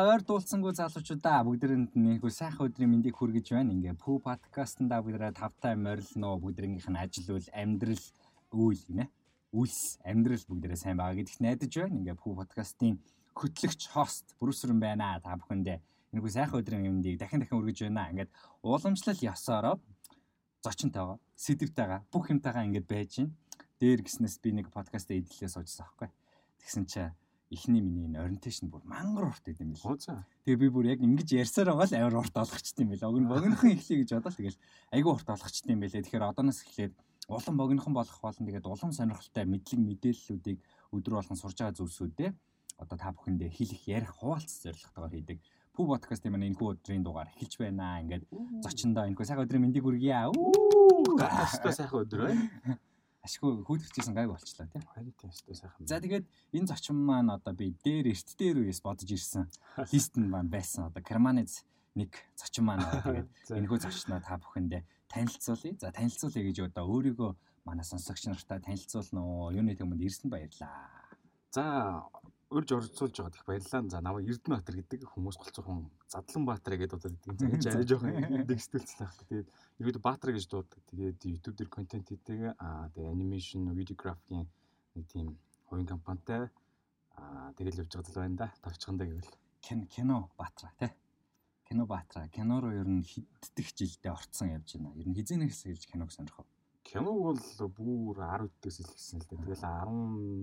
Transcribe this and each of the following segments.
За ойр дуулцсангүй залуучуудаа бүгдэрэнд нэггүй сайхан өдрийн мэндийг хүргэж байна. Ингээ Пүү подкастнда бүгдээрээ тавтай морилно бүгдэрийнх нь ажил үйл амьдрал үйл гинэ. Үйлс амьдрал бүгдээрээ сайн байгаа гэдэгт найдаж байна. Ингээ Пүү подкастын хөтлөгч хост Брүсрэн байна. Та бүхэндээ нэггүй сайхан өдрийн мэндийг дахин дахин хүргэж байна. Ингээд ууламжлал ёсороо зочинтойгоо сэдвтэйгаа бүх юмтайгаа ингээд байж гин. Дээр гиснээс би нэг подкаст эдлээ суужсан аахгүй. Тэгсэн чинь эхний миний энэ ориентейшн бүр мангар урт идэм бил. Тэгээ би бүр яг ингэж ярьсаар байгаа л авир урт олгочтой юм бил. Огн богинохон эхлэе гэж бодоод тэгэл айгүй урт олгочтой юм бэлээ. Тэгэхээр одооноос эхлээд улам богинохон болох болно. Тэгээд улам сонирхолтой мэдлэг мэдээллүүдийг өдөр болгон сурж байгаа зүйлсүүдээ одоо та бүхэндээ хэлэх ярих хуваалц зорилготойгоор хийдэг. Пүү подкаст юм энэ өдрийн дугаар эхэлж байна. Ингээд зочиндоо энэ сайхан өдрийн мэндийг хүргье. Үу. Гатастай сайхан өдөр байна ашгүй хүүдэрчсэн гайг болчлаа тийм. Харин тийм өстой сайхан. За тэгээд энэ зочин маань одоо би дээр эрт дээр үес бодож ирсэн лист нь маань байсан. Одоо Керманец нэг зочин маань тэгээд энэхүү зочноо та бүхэндээ танилцуулъя. За танилцуулъя гэж одоо өөрийгөө манай сонсогч нартай танилцуулна уу? Юуны төмөнд ирсэн баярлаа. За урьж орцуулж байгаад их баярлалаа. За намайг Эрдэнэбаатар гэдэг хүмүүс голцоохон Задланбаатар гэдэг удаад гэдэг. За арай жоохон дэгстүүлсэн байх. Тэгээд ерөөдөө Баатар гэж дууддаг. Тэгээд YouTube дээр контент хийдэг. Аа тэгээд анимашн, видеографийн нэг тийм хувийн компанитай аа тэгэл явж байгаа зүйл байна да. Тавчхандаа гэвэл кино Баатар тий. Кино Баатар. Кино руу ер нь хэддэх жилдээ орцсон явж байна. Ер нь хизээнээс гэж киног сонирхов киног бол бүр 10 үдээс илгэсэн л дээ. Тэгэл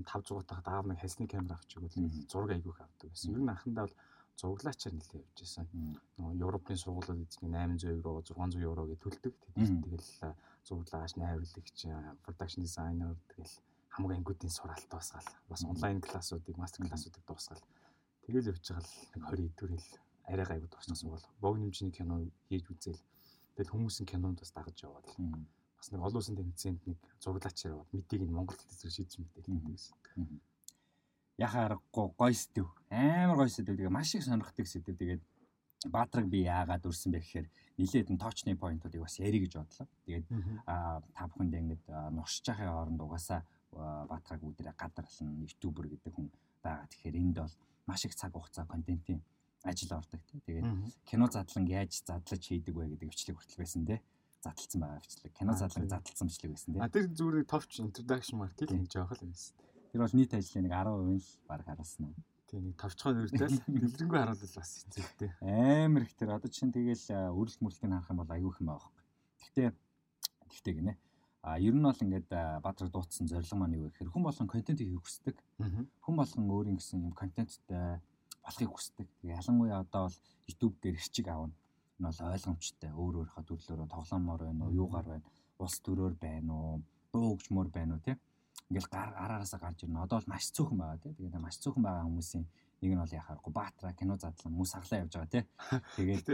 15 жигуут тахад аав нэг хасны камер авч игэл зураг айгүйх авдаг байсан. Ер нь анхандаа бол зураглаачаар нэлээ явж байсан. Нөгөө Европын сургуулиуд эзний 800 евро, 600 евро гэж төлдөг. Тэгэл зураглагаач, найруулагч, production designer тэгэл хамаг ангиудын суралт басгаал. Бас онлайн классуудыг, мастер классуудыг дуусгаал. Тэгэл явж байгаа л нэг 20 эдгэрэл арай гайгүй дуусчихсан бол богино хэмжээний кино хийж үзэл. Тэгэл хүмүүсийн кинонд бас дагаж яваад бас нэг олон улсын тэмцээнд нэг зураглаач яваад мэдийг нь Монгол хэлээр зэрэг шийдэж мэдээлээ гэсэн. Яхаа аргагүй гой сэдв. Амар гой сэдв. Тэгээ маш их сонирхдаг сэдв. Тэгээд Баатраг би яагаад үрсэн бэ гэхээр нилээд нь точны поинтуудыг бас ярих гэж бодлоо. Тэгээд та бүхэнд ингэж нуршиж байхын хооронд угаасаа Баатраг үүдэрэ гадарлан ютубер гэдэг хүн байгаа. Тэгэхээр энд бол маш их цаг хугацаа контентын ажил ордог тийм. Тэгээд кино задлан яаж задлаж хийдэг вэ гэдэг өвчлөг хүртэл байсан тийм задлцсан байгаа бичлэг. Кино задлаг задлцсан бичлэг байсан тийм. А тэр зүгээр товч introduction market гэж байгаа л юмсэн. Тэр бол нийт ажлын нэг 10% л баг харуулсан уу. Тийм нэг товчхон үрдэл дэлгэрэнгүй харуулал бас хэцүүтэй. Амар их тэр одоо чинь тэгэл үрэлт мүрэлтийг харах юм бол аюу их юм байхгүй. Гэхдээ гэхдээ гинэ. А ер нь бол ингээд Баатар дуудсан зорилго маань юу гэхээр хүн болгон контент хийх хүсдэг. Хүн болгон өөрийн гэсэн юм контенттай болохыг хүсдэг. Тэгээ ялангуяа одоо бол YouTube дээр ирчиг аавна нь бол ойлгомжтой. Өөр өөрийнхөө төрлөөрөө тоглоомоор байна уу, юугаар байна, улс төрөөр байна уу, дуугчмөр байна уу тийм. Ингээл гар араараасаа гарч ирнэ. Одоо бол маш цөөхөн байгаа тийм. Тэгээд маш цөөхөн байгаа хүмүүсийн нэг нь бол яхахгүй Баатара кино задлан хүмүүс хаглаа явж байгаа тийм. Тэгээд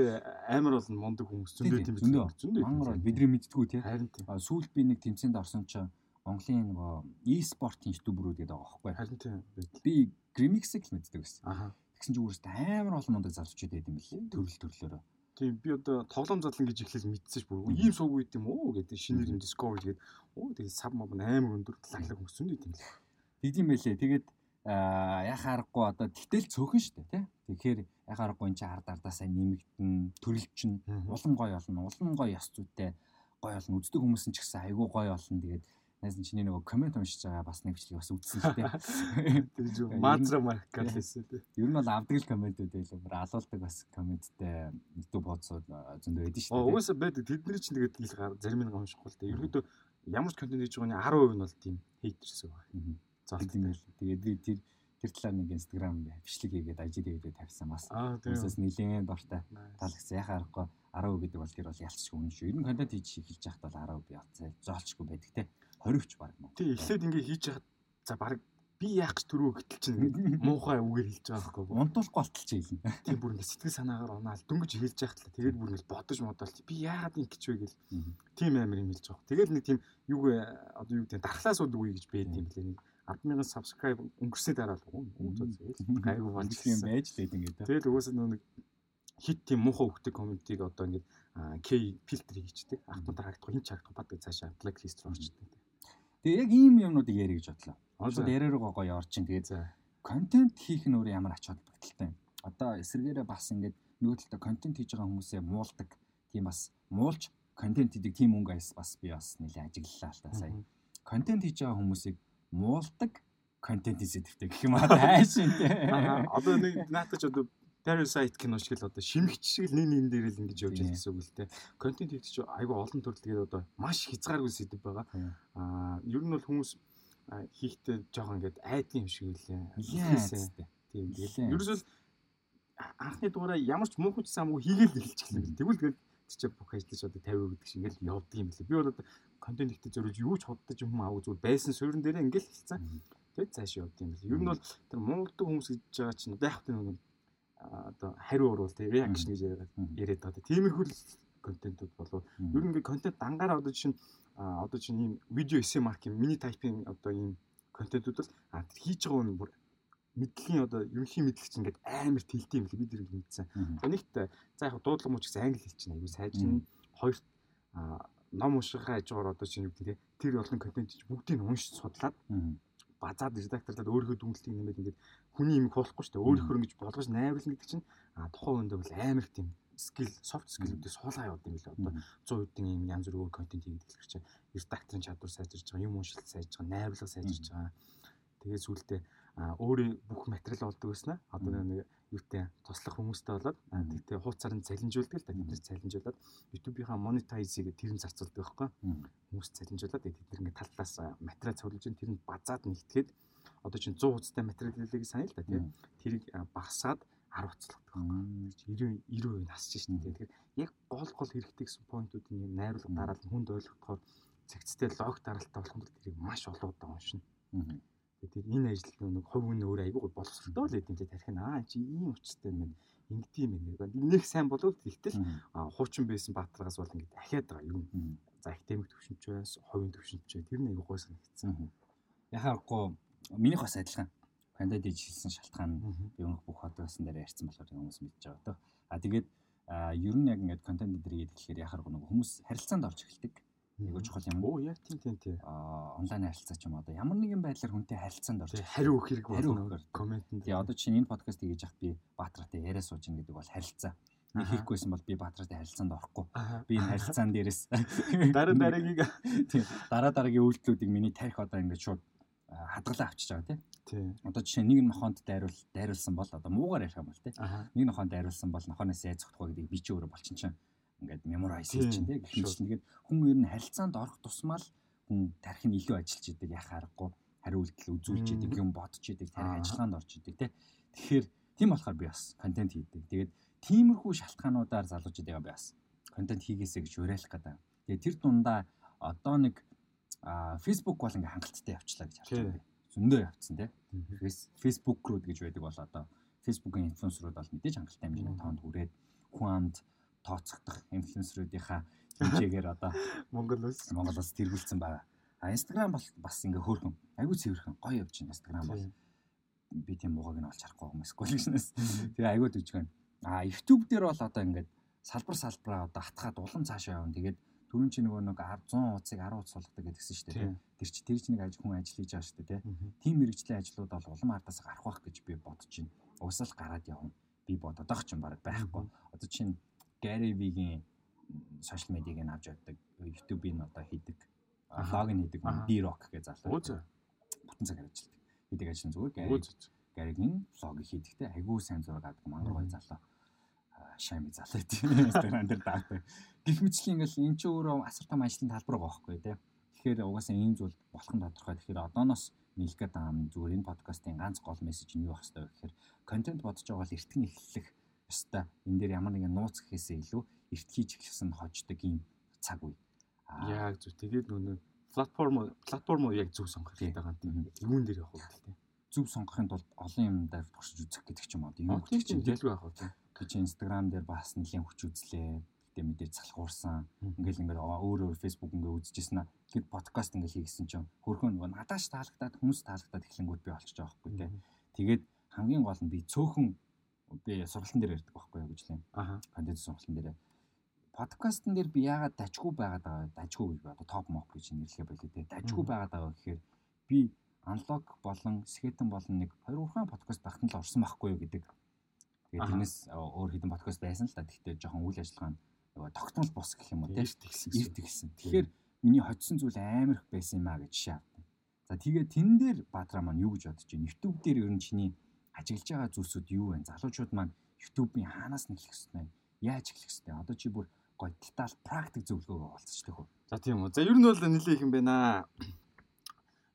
амар бол мундаг хүмүүс зөндөө тийм зөндөө. Мангар бидний мэддгүү тийм. Сүүлд би нэг тэмцээнд орсон чинь Монголын нөгөө e-спортын ютуберүүд гэдэг байгаа байхгүй. Харин тийм. Би Grimix-ийг мэддэг байсан. Тэгсэн чинь өөрөөсөө амар олон мундаг залуучууд байд юм бэл төрөл төрлөөрөө. Тийм би одоо тоглоом задлан гэж ихлээр мэдсэн ш бүр ийм сууг үйт юм уу гэдэг шинээр юм discover тэгээд оо тэгээд сав моб амар өндөр лаглаг хөссөн үү юм л. Тэгдэм байлээ. Тэгээд яхаа аргагүй одоо тэгтэл цөөхөн штэ тий. Тэгэхээр яхаа аргагүй энэ чи ард ардаасаа нэмэгдэн төрөлчин улам гой олно улам гой ёс зүйтэй гой олно үздэг хүмүүс нь ч гэсэн айгүй гой олно тэгээд Найс нь чиний нөгөө комент уншиж байгаа бас нэг бичлэг бас үзсэн л дээ. Тэр зүг мазра маркал хийсэн дээ. Ер нь бол авдаг л комментүүд байлаа. Бүр алуулдаг бас комменттэй YouTube бодсууд зөндөө байдаг шүү дээ. Угаасаа байдаг. Тэдний чинь тэгээд л зарим нэг уншихгүй л дээ. Ерөөдөө ямар ч контент хийж байгаа нь 10% нь бол тийм хейтерс байгаа. Золт юм байл. Тэгээд би тэр тэр талаар нэг Instagram бичлэг хийгээд ажил хийгээд тавьсан бас. Хүмүүсээс нэлээд дуртай таалагдсан. Яхаа аргагүй 10% гэдэг бол тэр бол ялцчих үнэн шүү. Ер нь контент хийж эхэлж байхад бол 10% би олцоо зоолчгүй байдаг те. 20 ч баг мөн. Тий, эхлээд ингээ хийж яхад за баг би яах гэж түрүү гэтэл чинь муухай үгээр хэлж байгаа байхгүй. Унтуулахгүй болтол чи хэлнэ. Тийм бүр ингээ сэтгэл санаагаар унаал дөнгөж хэлж яхад л тэгээд бүр ингээ бодож модол би яагаад ингэ гэж вэ гэл. Тийм амир юм хэлж байгаа. Тэгэл нэг тийм юу одоо юу гэдэг дархлаас үд үгүй гэж бээд юм лээ нэг 100000 subscribe өнгөрсөй дараа л гайгүй болж юм байж л гэдэг ингээ. Тэгэл угаасаа нэг хит тийм муухай өгдөг комментиг одоо ингээ K фильтр хийчихдэг. Ахтун дарагдах хин ч харахгүй бат гэж цаашаа blacklist руу орчдөг. Тэгээ яг ийм юмнуудыг ярих гэж бодлоо. Шууд яриа руу гоё орчин. Тэгээ контент хийх нь өөрөө ямар ач холбогдолтой юм. одоо эсэргээрээ бас ингээд нөгөө талд контент хийж байгаа хүмүүсээ муулдаг тийм бас муулж контент хийдэг тийм өнгө айс бас би бас нэлээд ажиглалаа л та сая. Контент хийж байгаа хүмүүсийг муулдаг контент хийдэг гэх юм аа хайшин тий. Одоо нэг наатач одоо Parasite кино шиг л одоо шимэгч шиг л нэг нэг дээр л ингэж явж байгаа гэсэн үг л те. Контент хийх чинь айгүй олон төрөлгээд одоо маш хязгааргүй сэдв байгаа. Аа ер нь бол хүмүүс хийхдээ жоохон ингээд айдын юм шиг үлээ. Тийм тийм. Ерөөсөл анхны дугаараа ямар ч муухай самгүй хийгээл эхэлчихлээ. Тэгвэл тэгэл чи бүх ажиллаж одоо 50 гэдэг шиг ингээл явдаг юм лээ. Би бол одоо контент ихтэй зориулж юу ч боддож юм аа зүгээр байсан суурин дээр ингээл хэлсэн. Тэгээд цааш явдаг юм лээ. Ер нь бол тэр монголдог хүмүүс гэж байгаа чинь одоо яг тэр нэг одоо хариу уруул тий реакшн гэж яриад байгаа. Тиймэрхүү контентууд болов. Ер нь ингээ контент дангаараа одоо чинь одоо чинь ийм видео эссе маркийн мини тайпинг одоо ийм контентууд бол хийж байгаа нь бүр мэдлэгийн одоо ерөнхий мэдлэг чинь ингээд амар тэлтэй юм л бид нэг мэдсэн. Нэгт за яг дуудлага мууч гэсэн англи хэл чинь аюу сайжрна. Хоёрт ном уншихаа хажуугаар одоо чинь юу гэдэг тэр олон контент чинь бүгдийг нь уншиж судлаад базаад редакторлаад өөрийнхөө дүнлэлтийг нэмээд ингээд хүний юм хуулахгүй шүү дээ. Өөрийнхөө ингэж болгож найруулна гэдэг чинь тухайн үндэ бол амар тийм скил софт скиллүүдийг суулгаа яваад юм билээ. Одоо 100 хэдэн юм янз бүр өөр контент хийгээд эхлэх чинь редакторын чадвар сайжирч байгаа, юм уншилт сайжирч байгаа, найруулга сайжирч байгаа. Тэгээд сүултээ өөрөө бүх материал олдог байснаа одоо нэг юутэй туслах хүмүүстэй болоод тэгтээ хууцаар нь цалинжуулдаг л да тэднээс цалинжуулаад YouTube-ийнхаа monetize-ийг тэр нь зарцуулдаг байхгүй хүмүүс цалинжуулаад тэд нар ингээд тал талаас материал цуглуулж тэр нь базаад нэгтгэхэд одоо чинь 100 хуцтай материалыг санаа л да тийм. Тэрийг багасаад 10 хуцлагддаг байхгүй 90 90% насч шин тийм. Тэгэхээр яг гол гол хэрэгтэй гэсэн поинтууд ингээд найруулга дараал хүнд ойлгохоор цэгцтэй лог дараалтаа болох юм бол тэрийг маш олоодаг юм шин Тэгээд энэ ажил нэг хувь хүн өөр айгүй боловсролтой л эдийн тарих нь аа чи ийм учиртай юм байна. Ингэдэм юм нэг нэг сайн болов тэгтэл хуучин байсан баатаргаас бол ингэ дахиад байгаа юм. За академик төвшинчээс хувийн төвшинчээ тэр айгүй гой санагдсан. Яхахгүй минийх бас адилхан. Кандидат хийжсэн шалтгаан би өнөх бүх хотоос дээр ярьсан болохоор хүмүүс мэдж байгаа доо. А тэгээд ер нь яг ингээд контент дээр гээд гэхээр яхаар нэг хүмүүс харилцаанд орж эхэлдэг Айгуу чухал юм. Оо яг тийм тийм тийм. Аа онлайн харилцаа ч юм одоо ямар нэгэн байдлаар хүнтэй харилцаанд орж хариу өгөх хэрэг болно. Комментэнд. Тэгээ одоо чинь энэ подкастыг хийж явах би Баатартай яриа сууж ин гэдэг бол харилцаа. Нэг хийхгүйсэн бол би Баатартай харилцаанд орохгүй. Би энэ харилцаан дээрээс дараа дараагийн тийм дараа дараагийн үйлдэлүүдийг миний тарих одоо ингээд шууд хадгалаа авчиж байгаа тийм. Одоо жишээ нэг нохоонд дайруул дайруулсан бол одоо муугаар ярих юм бол тийм. Нэг нохоонд дайруулсан бол нохооноос яаж зогтох вэ гэдэг би чи өөрөө болчин чинь ингээд memorize хийж чинь тийм гэх чинь тэгээд хүн ер нь харилцаанд орох тусмаа л хүн тарих нь илүү ажиллаж идэг яхаа аргагүй хариу үйлдэл үзүүлж идэг юм бодож идэг тарих ажиллагаанд орж идэг тийм тэгэхээр тийм болохоор би бас контент хийдэг. Тэгээд тиймэрхүү шалтгаануудаар залуучууд байгаа би бас контент хийгээсэй гэж уриалах гэдэг. Тэгээд тэр дундаа одоо нэг Facebook бол ингээ хангалттай явчлаа гэж харж байна. Зөндөө явцсан тийм. Facebook group гэж байдаг бол одоо Facebook-ын инфлюенсерүүд бол мэдээж хангалттай хэмжээний тоонд хүрээд хүн амд тооцохдох инфлюенсеруудынхаа хэмжээгээр одоо Монгол улс Монгол улс тэргүүлсэн байгаа. А Instagram бол бас ингээ хөөрхөн аягүй цэвэрхэн гоё явж байна Instagram бол би тийм муугаг нь олж харахгүй юм эсвэл. Тэгээ аягүй төжгөн. А YouTube дээр бол одоо ингээд салбар салбараа одоо хатгаад улам цаашаа явна. Тэгээд түрүүн чи нөгөө нэг 100 хуудсыг 10 хуудас болгодог гэдгсэн шүү дээ. Тэр чи тэр чи нэг аж хүн ажил хийж байгаа шүү дээ. Тийм мэрэгжлийн ажлууд бол улам ардаас гарах байх гэж би бодож байна. Угсаал гараад явна. Би байгаа ч юм баг байхгүй. Одоо чинь Gary Vee-гийн сошиал медиаг нь авч явдаг. YouTube-ийн одоо хийдэг. Лог нь хийдэг. D-Rock гэж залуу. Бүтэн цаг ажилладаг. Хийдэг ажил нь зүгээр Gary Gary-гийн лог хийдэгтэй айгүй сайн зураг авдаг мангар гоё залуу. Шами залуу тийм Instagram дээр даадаг. Гэх мэтчлэн ингээл эн чинь өөрөө асар том ажлын талбар байгаа байхгүй тий. Тэгэхээр угаасаа ийм зүйл болох нь тодорхой. Тэгэхээр одооноос нийлэх гэдэг юм зүгээр энэ подкастын ганц гол мессеж нь юу байх вэ гэхээр контент бодож байгаа бол эртгэн эхлэх ёстой. Энэ дээр ямар нэгэн нууц гэхээсээ илүү эрт хийж эхэлсэн хождог юм цаг үе. Яг зөв. Тэгээд нөгөө платформ платформ яг зөв сонгох хэрэгтэй байгаа юм. Юун дээр явах вэ тийм. Зөв сонгохын тулд олон юм дээр туршиж үзэх гэдэг ч юм уу. Юм гэдэг чинь дэлгүү явах. Тэг чи Instagram дээр бас нэлийн хүч үзлээ. Гэтэ мэдээж салхуурсан. Ингээл ингээд өөр өөр Facebook ингээд үзчихсэн аа. Тэгэд подкаст ингээд хийгсэн чинь хөрхөн нөгөө надааш таалагдаад хүмүүс таалагдаад эхлэнгүүд би олчиж байгаа байхгүй тийм. Тэгээд хамгийн гол нь би цөөхөн би сургалтын дээр ярьдаг байхгүй юу гэж лээ. Аа. Контент сургалтын дээр. Подкастн дээр би яагаад дажгүй байгаад байгаа дажгүй гэж одоо топ моп гэж нэрлэхэ байлээ те. Дажгүй байгаад байгаа гэхээр би аналог болон скетэн болон нэг хоёр урхан подкаст багтан л орсон байхгүй юу гэдэг Тэгээд тэрнээс өөр хэдэн подкаст байсан л да. Тэгтээ жоохон үйл ажиллагаа нөгөө тогтмол бус гэх юм уу тийм эрт гисэн. Тэгэхээр миний хоцсон зүйл амар их байсан юм а гэж авдаг. За тэгээд тэн дээр Бадраа маань юу гэж бодож байна? YouTube дээр ер нь чиний ажиглаж байгаа зүйлсүүд юу вэ? Залуучууд маань YouTube-ийн хаанаас нь эхлэх ёстой вэ? Яаж эхлэх ёстой? Одоо чи бүр гой деталь практик зөвлөгөөгөө олцчихдаг уу? За тийм үү. За ер нь бол нэлээ их юм байна.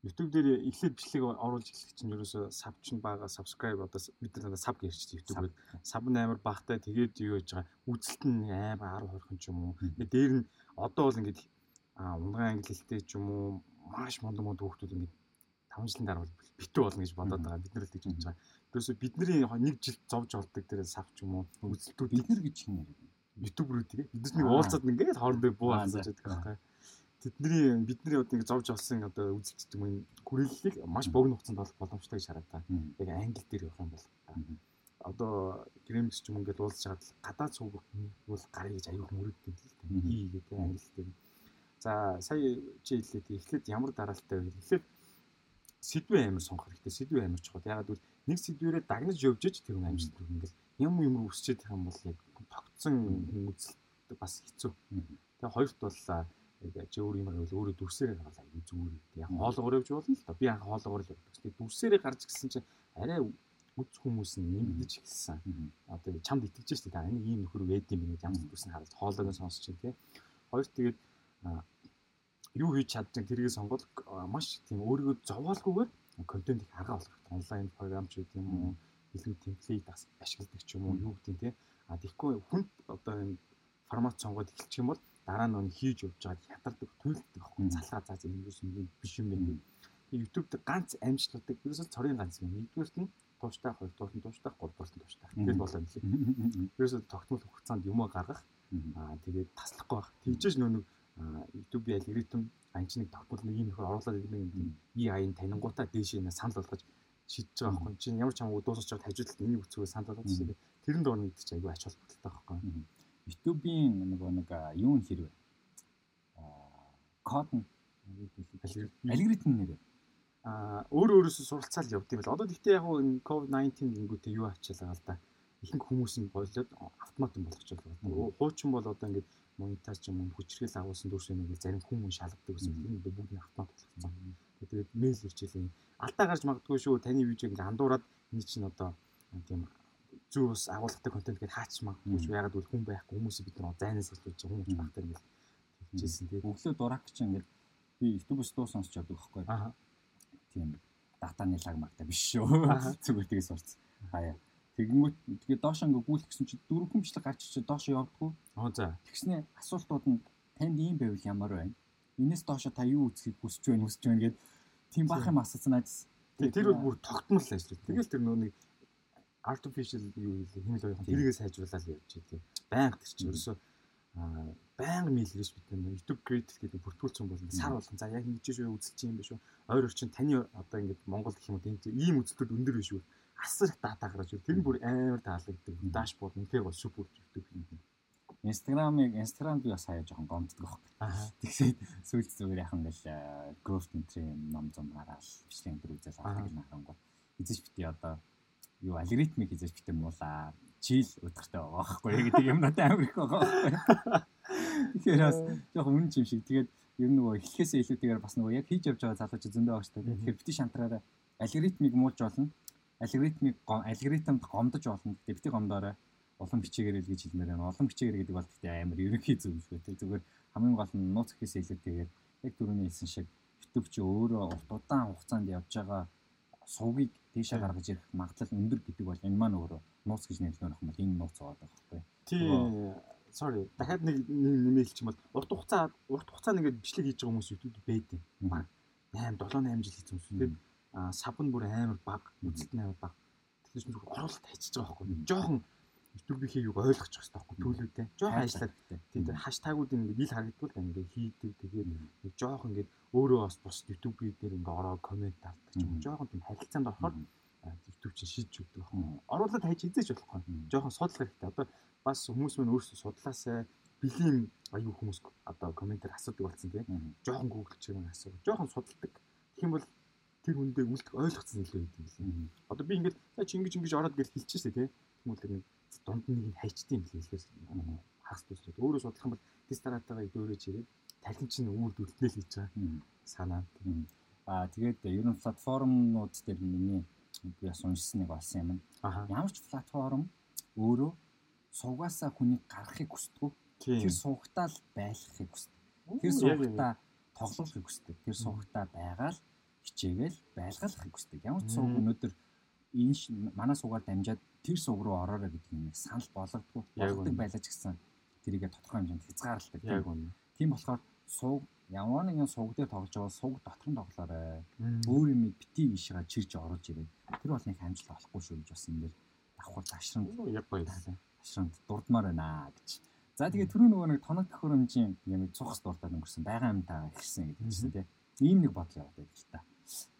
YouTube дээр эхлээд бичлэг оруулж эхлэх чинь ерөөсөө саб чинь бага subscribe одоо бид нар саб гэрч YouTube-д саб нь амар багтай тэгээд юу яаж байгаа үзэлт нь амар 10 20 ч юм уу. Тэгээд дээр нь одоо бол ингээд унгаан англи хэлтэй ч юм уу маш мондо мондо хүүхдүүд ингээд 5 жилийн дараа битүү болно гэж бодоод байгаа. Бид нар л тэгж бодож байгаа. Ерөөсөө бидний нэг жил зовж болдог дээр сав ч юм уу үзэлтүүд бид нар гэж хин яриад ютуберүүд бид нар нэг уулзаад ингээд хоорондоо буу хаалж байгаа байхгүй тэдний бидний одоо ингэ зовж олсон одоо үзэлт юм хүрээллийг маш богино хугацаанд болох боломжтой гэж хараад та. Яг англи дээр явах юм бол одоо грэмс ч юм ингээд уулзж чад гадаад цуг бол гарыг гэж аюух мөрөддөг юм л дээ. Хий гэдэг англи дээр. За сая чи хэлээд эхлээд ямар дараалтай вэ? Эхлээд сэдвээ амар сонгох хэрэгтэй. Сэдвээ амар чухал. Ягаад гэвэл нэг сэдвэрээ дагнаж явж иж тэр хүн амжилт хүрэх ингээл юм юм өсчээд байгаа юм бол яг тогтсон үзэлт бас хэцүү. Тэгээ хоёрт бол яг чи өөр юм байвал өөрөө дүрсээрээ гаргал аюу зүгээр. Яг хоолгоор явж болно л доо. Би анх хоолгоор л явдаг. Тэгээ дүрсээрээ гарч гисэн чинь арай үз хүмүүс нь нэмдэж эхэлсэн. Одоо чамд итгэж штэ та энэ ийм нөхөр вэд юм гэж ямар дүрс нь хараад хоолойг нь сонсч чинь тий. Хоёр тэгээд юу хийж чадчих тэрийг сонгол маш тийм өөрийгөө зовоолгүйгээр контент их арга болох. Онлайн програм ч гэдэг юм уу, илүү темплейт ашигладаг ч юм уу, юу гэдэг тий. А тэгэхгүй хүн одоо энэ формат сонгоод эхэлчих юм бол дараа нь хийж явж байгаад хятардаг туйлддаг аахгүй залгаа заа зэ юм юм биш юм байна. YouTube дээр ганц амжилтдаг ерөөсөө цорын ганц юм. Нэгдүгээрт нь тууштай, хоёрдугаарт нь тууштай, гуравдугаарт нь тууштай. Тэгэл болоо юм лээ. Ерөөсөө тогтмол хугацаанд юм гаргах аа тэгээд таслахгүй байх. Тэгжээж нөө нэг YouTube-ийн алгоритм анч нэг тогтмол нэг юм нөхөр оруулаад ирэх юм. Аян танингуудаа дээшээ нэ санал болгож шийдэж байгаа байхгүй. Чи ямар ч хамаагүй дуусах чад хажуудалд энийг үцгөө санал болгож тэгээд тэрэн доор нэг ч айгүй ач холбогдолтой байхгүй. YouTube-ийн нэг юу н хэрвээ? Код алгоритм. Нэр а өөр өөрөөсөө суралцаал явд юм бэл одоо гэхдээ яг энэ COVID-19 гингүүтээ юу ачаалаа л да. Ихэнх хүмүүс нь болоод автомат болгочихлоо байна. Хуучин бол одоо ингээд монитор ч юм уу хүчрхэл агуулсан дүрс нэг зарим хүмүүс шалгадаг гэсэн юм. Энэ бүгд автомат болгоцсон. Тэгээд мэйл ирчихлээ. Алдаа гарч магадгүй шүү. Таны видеог ингээд андуураад энэ чинь одоо тийм зөв бас агуулгатай контент гэж хаач магадгүй шүү. Ягаад гэвэл хүн байхгүй хүмүүсийг бид нар зайнаас хэлж хүмүүс багтаа ингээд хэлжсэн тийм. Өглөө дурак ч ингээд би YouTube-с дуу сонсч явдаг байхгүй. Аа. Тийм датаны лагмагтай биш шүү. Зүгээр тгээс сурц. Хаяа. Тэгэнгүүт тэгээ доош ингээ гүйлэх гэсэн чи дөрөв хүмжлэг гарч чи доош явдггүй. Аа за. Тэгснэ асуултууд нь танд ийм байвал ямар байна? Энэс доошо та юу үзхийг хүсэж байна, хүсэж байна гэд тийм бах юм асууснаас. Тэр бол бүр тогтмол ажил. Тэгэл тэр нөө нэг artificial юу хэмэл оюухан тэрийгээ сайжруулаад явж тийм. Баян тэр чинь ерөөсөө баян мэйл ирж бид нар YouTube Creative гэдэг бүртгүүлсэн бол сар болгон за яг ингэж шүү үзэлч юм биш үү. Ойр орчин таны одоо ингэж Монгол гэх юм уу тийм ийм үзэлтүүд өндөр биш үү. Асар их дата гаргаж ирэв. Тэр нь бүр амар таалагддаг. Дашборд үнэхээр бол супер YouTube юм. Инстаграмыг Инстаграм би бас хаяа жоохон гомддог байхгүй. Тэгсээд сүүлд зүгээр яхан ингээл growth нутрийн ном зам гараал бичлэг дээр үзэл авдаг юм харангуй. Эзэж бити одоо юу алгоритмыг хийж битэн муулаа чийл өдөртэй байгаа байхгүй гэдэг юм надад амар их байгаа. Тэгэхээр бас жоохон үн чим шиг. Тэгээд ер нь нөгөө эхлэхээсээ илүүтэйгээр бас нөгөө яг хийж явж байгаа залууч зөндөө дээ. Тэгэхээр бити шантраараа алгоритмыг муулж болно. Алгоритмыг алгоритмд гомдож болно. Гэтэ бити гомдоорой улам бичээгээр л гэж хэлмээр байна. Улам бичээгээр гэдэг бол гэхдээ амар ерөнхий зөв шүү дээ. Зүгээр хамгийн гол нь нууц гэхээс илүүтэйгээр яг түрүүний хэлсэн шиг YouTube чи өөрөө урт удаан хугацаанд явж байгаа сувгийг тийшээ гаргаж ирэх магадлал өндөр гэдэг бол энэ маань өөрөө нууц гэж нэрлэх юм бол энэ нууц байгаа байхгүй. Тийм. Sorry. Дахиад нэг нэмэлт ч юм бол урт хугацаа урт хугацаанд ингээд бичлэг хийж байгаа хүмүүс YouTube байдаг. 8 7 8 жил хийсэн хүмүүс. Сав нь бүр амар баг, үзэлт нь амар баг. Тэгэхээр ч зүгээр оруулалт хийчихэж байгаа байхгүй. Жохон YouTube-ийн юг ойлгочих хэрэгтэй байхгүй төлөвтэй. Жохон ажиллаад тийм тэр хаштагууд ингээд ил харагдвал ингээд хийдэг. Тэгээд нэг жохон ингээд өөрөө бас бус YouTube-ийн дээр ингээд ороод комент авдаг ч юм. Жохон тийм харилцаанд орохоор YouTube чинь шийдэж өгдөг байхгүй. Оруулалт хайж эзэж болохгүй. Жохон судлах хэрэгтэй. Одоо бас хүмүүс мань өөрсдөө судлаасаа бэлийм аюу хүмүүс одоо комментээр асуудаг болсон тийм. Жохон гуглч юм асуу. Жохон судалдаг. Тэгэх юм бол тэр хүндээ үлдэх ойлгоцсон илүү байд юм. Одоо би ингээд за чи ингэж ингэж ороод гэж хэлчихсэн тий. Тэгмэл нэг дунд нэг нь хайчдсан юм лээ хэлээс хагас төсрээд өөрөө судлах юм бол тестаратагаа дөөрөж ирээд тархин чинь үүрд үлднэ л гэж байгаа санаа. Аа тэгээд ер нь платформнууд дээр миний би бас уншсан нэг болсон юм. Ямар ч платформ өөрөө суугаасаа хүнийг гаргахыг хүсдэг. Тэр суугатаа л байлгахыг хүсдэг. Тэр суугатаа тоглохыг хүсдэг. Тэр суугатаа байгаал хичээгээл байлгалахыг хүсдэг. Ямар ч сууг өнөөдөр энэ манай суугаар дамжаад тэр сууг руу ороорой гэдэг нэг санал болгодгүй. Болгодог байлаж гисэн тэрийгэ тодорхой хэмжээнд хязгаарладаг. Тийм болохоор сууг ямар нэгэн сууг дээр тоглож байгаа сууг дотор нь тоглоорой. Өөр юм бити ийшээ чирж оруулж ирээ. Тэр бол нэг амжилт олохгүй шүү гэж бас энэ дэр давхар ташранд яг баярлалаа. Ташранд дурдмаар байна гэж. За тэгээ түрүү нөгөө нэг тоног төхөөрөмжийн юм цухас дуртад өнгөрсөн байгаа юм таа ихсэн гэдэг чинь тийм. Ийм нэг бодол яваад байл л та.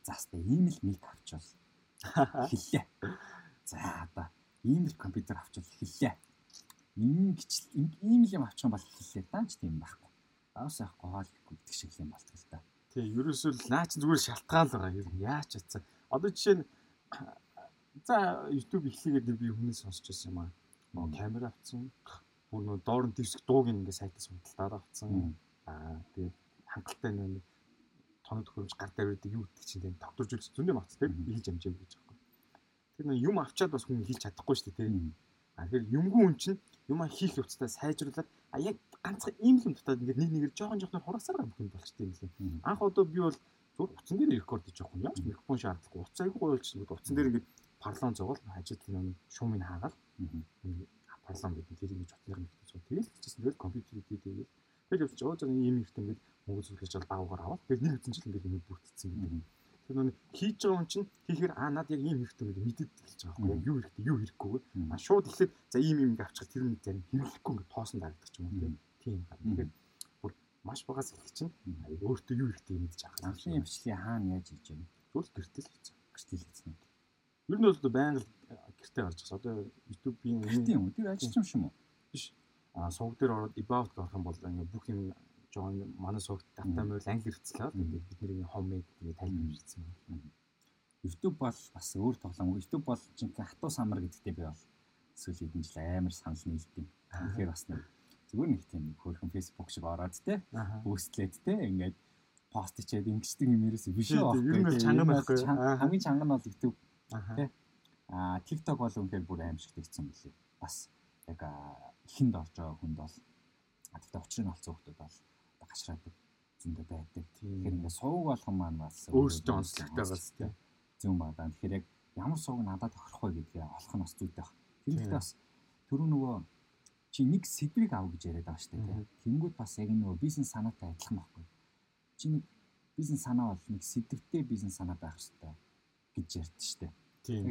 За хэвээ ийм л мик авчвал хэллээ. За одоо ийм л компьютер авчвал хэллээ. Ийм гэж ийм л юм авчих юм бол хэллээ. Даанч тийм байхгүй. Аус яахгүй хоол ихгүй гэдэг шиг юм болтгол та. Тий, ерөөсөө л наа чи зүгээр шалтгаал байгаа. Яач чадсан. Одоо жишээ нь за YouTube эхлэгээд би хүнээс сонсч байсан юм аа. Нөө камера авцсан бүр нөө доор нь дэвсэх дууг ингээ сайтаас худалдаад авцсан. Аа тэгээд хангалттай нэг тоног төхөөрөмж гар дээр байдаг юу гэдэг чинь тэгээд тогтворжүүлж зөндөө авц тэгээд хийж амжааг гэж байгаа. Тэр нэг юм авчаад бас хүн хийж чадахгүй шүү дээ тийм. А тэгэхээр юмгүй хүн чинь юм хийх явцдаа сайжруулад а яг ганцхан ийм юм дутаад ингээд нэг нэгээр жоохон жоохон хураасаар бүх юм болчтой юм лээ. Анх одоо би бол зүгээр утсан дээр рекорд хийж явах юм. Ямар ч микрофон шаардлагагүй. Утас айгүй болчихсон. Утсан дээр ингээд парлон зогоол хажууд нэг шуумыг хаагаад парлон гэдэг тэр ингэж утсаар мэдээ. Тэгэл хийчихсэн. Тэгэл компьютер дээр тэгэл тэгэл явж байгаа зэн ийм ингээд мөнгө зүлгэж бол баагаар аваад тэгэл нэг жил ингээд юм бүрдсэн гэдэг. Тэр нэг хийж байгаа хүн чинь хийхээр аа над яг ийм хэрэгтэй гэдэг мэдээд эхэлж байгаа байхгүй юу хэрэгтэй юу хэрэггүйгээр а шууд эхлээд за ийм юм авчих тэр нэг зарим хэрэглэхгүй ингээд тоосон дагдах ч юм уу тийм тэгэхээр бүр маш багаас эхэлж чинь өөртөө юу хэрэгтэй мэдж байгаа. Анхны бичлэгийн хаана яаж хийж байна? Зүгээр гэртэл хийсэн. Гэртэл хийсэн. Ер нь бол байнга гэртээ гарч байгаа. Одоо YouTube-ийн юм. Тэр ажиллаж юм шүү мө? Биш. Сувг дээр ороод about гарах юм бол ингээ бүх юм жоон манай сувгт дата мөрөл англи хэрэгцлээ. Тэгээд бид нэр хомыг тэгээ тайлбарлажсэн байна. YouTube бол бас өөр тоглоом. YouTube бол жинхэнэ хатуу самар гэдэгтэй би бол эсвэл хэдэн жил амар санал нийлдэв. Тэгэхээр бас нэг зүгээр нэг тийм хөөрхөн Facebook шиг ороод те бүүстлээд те ингээд пост ичээд ингэждэг юм ерөөсөө биш үү. Ер нь чанган байхгүй. Хамгийн чанган бол YouTube те. Аа TikTok бол үнэхээр бүр аимшигт игцэн билээ. Бас яг ихэнд орж байгаа хүнд бол тэгтээ учрыг нь олцсон хүмүүс бол гашраадаг зөндөө байдаг. Тэгэхээр ингээд сувг болгон маань бас өөрсдөө онцлогтой бас тийм зүүн бадаа. Тэгэхээр яг ямар сувг надад тохирох вэ гэдгээ олох нь бас зүйтэй баг. Тэр ихтэй бас түрүү нөгөө чи нэг сэдвийг ав гэж яриад байгаа шүү дээ. Тэнгүүд бас яг нөгөө бизнес санаатай адилхан байхгүй. Чи нэг бизнес санаа бол нэг сэдвтэй бизнес санаа байх хэрэгтэй гэж ярьд шүү дээ. Тийм.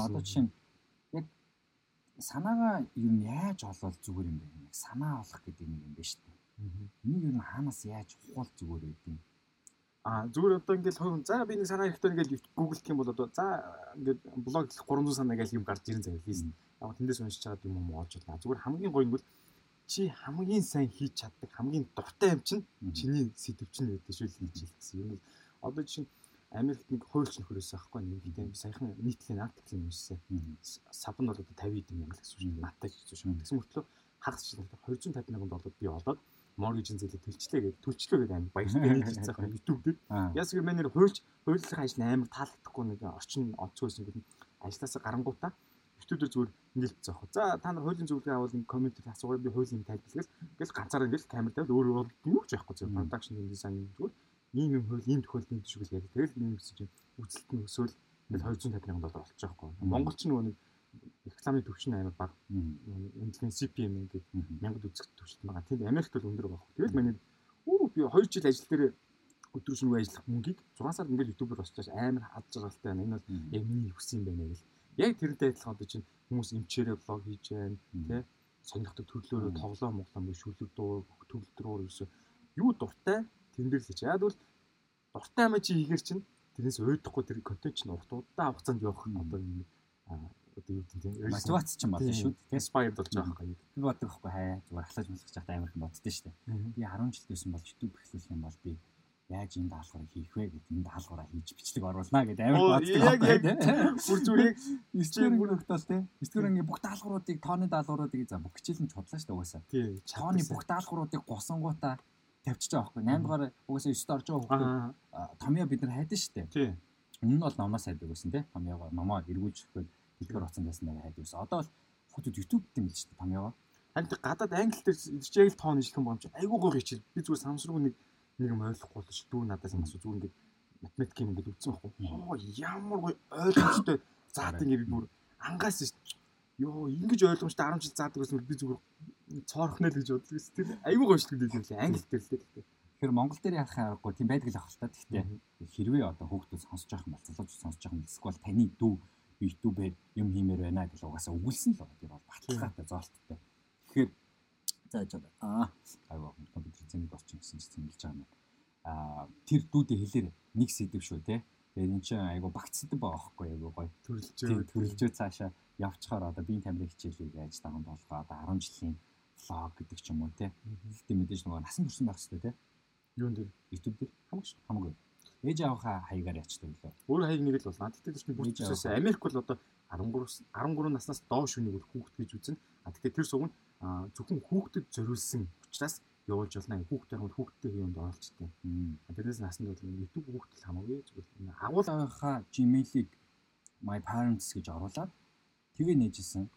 Одоо жишээ нь яг санаагаа юу нь яаж олвол зүгээр юм бэ? Санаа олох гэдэг нэг юм байна шүү дээ. Энийг юу нь хаанаас яаж ухаал зүгээр байдیں۔ А зүгээр одоо ингээл хувь за би нэг санаа хэрэгтэй ингээл гэх юм бол одоо за ингээд блог 300 санаа гэж юм гарч ирэн заяа хийсэн яг тэндээс уншиж чаад юм уу олж байна. Зүгээр хамгийн гоё нь бол чи хамгийн сайн хийж чаддаг хамгийн дуртай юм чинь чиний сэдв чинь байдаг шүү л хийж хэлсэн. Юм бол одоо чинь Америкт нэг хуульч нөхөрөөс аахгүй нэг би саяхан нийтлийн артикл юм уншсан. Сав нь бол одоо 50 эд юм гэсэн шүү. Наттай гэж шүү. Тэгсэн мөртлөө хагас жил 251 доллар би олоод моргижин зээлээ төлчлээ гэдэг. Төлчлөө гэдэг амар баяртай хийж байгаа YouTube дээр. Яс гэр мэнэр хуульч хуулийнхаа ажил амар таалагдахгүй нэг орчин онцгой байсан гэдэг ажлаасаа гарангуудаа YouTube дээр зүгээр ингээл зоох. За та нар хуулийн зөвлөгөө авал нэг коммент асуугаад би хуулийн юм тайлбарлаас ингээл ганцаараа ингээл камер тавьад өөрөө бол юу ч яахгүй зөв production design зүгээр ийм юм хууль ийм юм шиг л яриад тэгэл гэсэн чинь үзэлт нь өсөөл ингээл 250 сая доллар олчих жоохгүй. Монгол ч нөгөө нэг рекламын төвчин амар бага. Үнэлгээ CPM ингээд 1000 үзэх төвшөлт байгаа. Тэнд Америкт бол өндөр байгаа. Тэгэл манай үү би 2 жил ажил дээр өдөр шөнөгүй ажиллах мөнгийг 6 сард ингээд YouTube-оор босчоос амар хад жаргалтай байна. Энэ бол яг миний хүссэн юм байна гэл яг тэрнтэй адилхан одоо чинь хүмүүс эмчээрээ блог хийж байна тий сонирхдаг төрлөөрөө тоглоом моглоом шүлэг дуу төгөлдрөөр ерөөсөө юу дуртай хийж яад бол дуртай юм чи хийгэр чинь тэрнээс уйдахгүй тэр контент чинь урт удаан хугацаанд явах одоо юм одоо юу гэдэг тийм мотивац ч юм болно шүү дээ inspired болж байгаа юм. Би боддог байхгүй хаа зүгээр ахлаж мэлгэж байхдаа амар их боддөө шүү дээ. Би 10 жил дээсэн бол YouTube эхлүүлэх юм бол би яаж энэ даалгаврыг хийх вэ гэдэг энэ даалгавраа хийж бичлэг оруулнаа гэдэг амар боддог яг яг тийм. бүр зүгээр яг 9 дугаар ангийн тогтоол тийм. 9 дугаар ангийн бүх даалгавруудыг тооны даалгавруудыг за бүх хичээлэн чудлаа шүү дээ угаасаа. тий Тооны бүх даалгавруудыг госонгуудаа тавьчихж байгаа байхгүй. 8 дугаар угаасаа 9 дор орж байгаа хүмүүс томьёо бид нар хайдаг шүү дээ. тий. Өмнө нь бол номоос хайдаг байсан тийм. Томьёогоо номоо эргүүлж өгөхөд дэлгэр утсан байсан дээр хайдаг байсан. Одоо бол хүмүүс YouTube гэдэг юм л шүү дээ томьёогоо. Харин гадаад англи дээр яг л тоон юм байна чи айгүй гоё хичээл. Би зүгээр самсруу нэг нэг юм ойлгохгүй бол чи дүү надаас юм асуу. Зүгээр ингээд математик юм ингээд үтсэн байхгүй. Ямар гоё ойлгомжтой. Заадаг ингээд би бүр ангаас ш ёо ингэж ойлгомжтой 10 жил заадаг гэсэн би зүгээр цоорхноо л гэж бодлоо тийм айгүй гоё шүү дээ тийм англи дээр л дээ Тэгэхээр Монгол дээр яхах аргагүй тийм байдаг л ах л та. Гэхдээ хэрвээ одоо хүүхдүүд сонсож байгаа юм бол залуучууд сонсож байгаа юм эсвэл таны дүү YouTube-ээр юм хиймээр байна гэж угаасаа өгүүлсэн л байна. Тэр бол баталгаатай зоолттой. Тэгэхээр за яж аа айгаа компьютер зэнийг орчин гэсэн чинь зэмлэж байгаа юм. Аа тэр дүүдээ хэлээр нэг сэдв шүү те. Тэгээд эн чинь айгаа багц сэдв байгаа байхгүй айгаа гоё. төрөлжөө Төрөлжөө цаашаа явчихаар одоо биеийн тамирын хичээлийг яаж даган болгоо одоо 10 жилийн влог гэдэг ч юм уу те. Гэхдээ мэдээж нөгөө насан турш байх хэрэгтэй те. юун дээр YouTube дээр хамаагүй хамаагүй. Ээж авахаа хаягаар ячдаг лөө. өөр хаяг нэг л бол над дээр чинь бүр чисээс Америк бол одоо 13 13 наснаас доош үнийг бол хүүхэд гэж үзнэ а тэгэхээр тэр суг нь зөвхөн хүүхдэд зориулсан учраас явуулж болно хүүхдээ хамт хүүхдтэй юмд оролцдог тэрнээс насанд бол YouTube хүүхдэл хамаагүй зүгээр энэ агуул Агуул авахаа Gmail-ийг my parents гэж оруулаад тэгээ нээжсэн.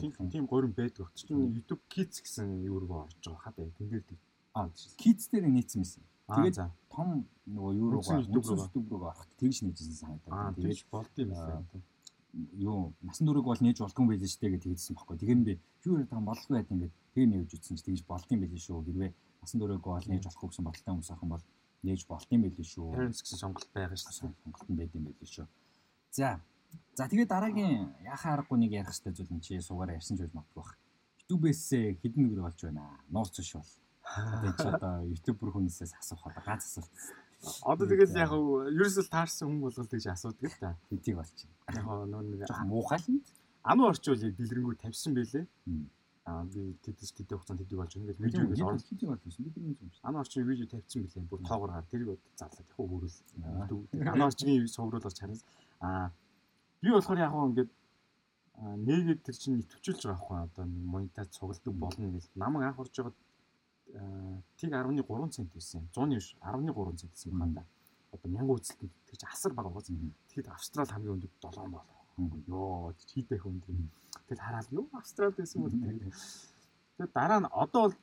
тийм тийм гурин байдаг. Чинь YouTube Kids гэсэн юу руу орж байгаа хаа бай. Тэн дээр тийм. А kids дээр нээсэн байсан. Аа Тэгээд том нөгөө юу руугаа YouTube руугаа ороход тэгж нээжсэн Аа санагдаад. Тэгээд болд юм Аа, байна. юу насан туршиг бол нээж болдгоо байлээ шүү дээ гэж хэлсэн байхгүй. Тэгээд би юу яриад байгаа болдгоо байт ингээд тэгээ нээж үтсэн чи тэгж болд юм байлээ шүү. Хэрвээ насан туршиг бол нээж болохгүй гэсэн бодолтой хүмүүс ахын бол нээж болд юм байлээ шүү. Parents гэсэн сонголт байгаа шүү дээ. сонголтон байд юм байлээ шүү. За. За тэгээд дараагийн яхаа аргагүй нэг ярих хэрэгтэй зүйл нь чи суугаар ярьсан зүйл магадгүй бах. YouTube-ээс хідэн нүгэр болж байна. Нууц биш бол. Тэгээд чи одоо YouTube бүр хүнээсээс асуух одоо ганц асуулт Одоо тэгэл яг ерөөсөө таарсан хүн болгол гэж асуудаг л та. хэдийг болчих. Яг нөө нэг муухай л юм. ану орчуул яг дэлгэрэнгүй тавьсан байлээ. Аа би тэтэс тэтэй хугацаанд хэдэг болж байгаа. Ингээд Видео видео ингээд орно. хэдийг болсон бид нэг юм. Ану орчин видео тавьсан билээ. Бүр тоогоор гар тэрийг бод зарлаад яг хөрөл. Аа. Ану орчны сувруулж харин аа би болохоор яг хөө ингээд аа, нээгээд тэр чинь итвчүүлж байгаа байхгүй одоо нэг монитор цугладаг болно гэж намайг анх орж байгаа аа, тиг 10.3 цент байсан. 100-ны биш 10.3 цент байсан байна да. Одоо 1000 үзэлтэнд тэр чинь асар бага байгаа. Тэгэхэд Австрал хамгийн өндөр 7 бол. Мгм. Йоо хийдэх өндөр. Тэгэл хараад юу Австрал байсан бол тэгээд тэгээд дараа нь одоо бол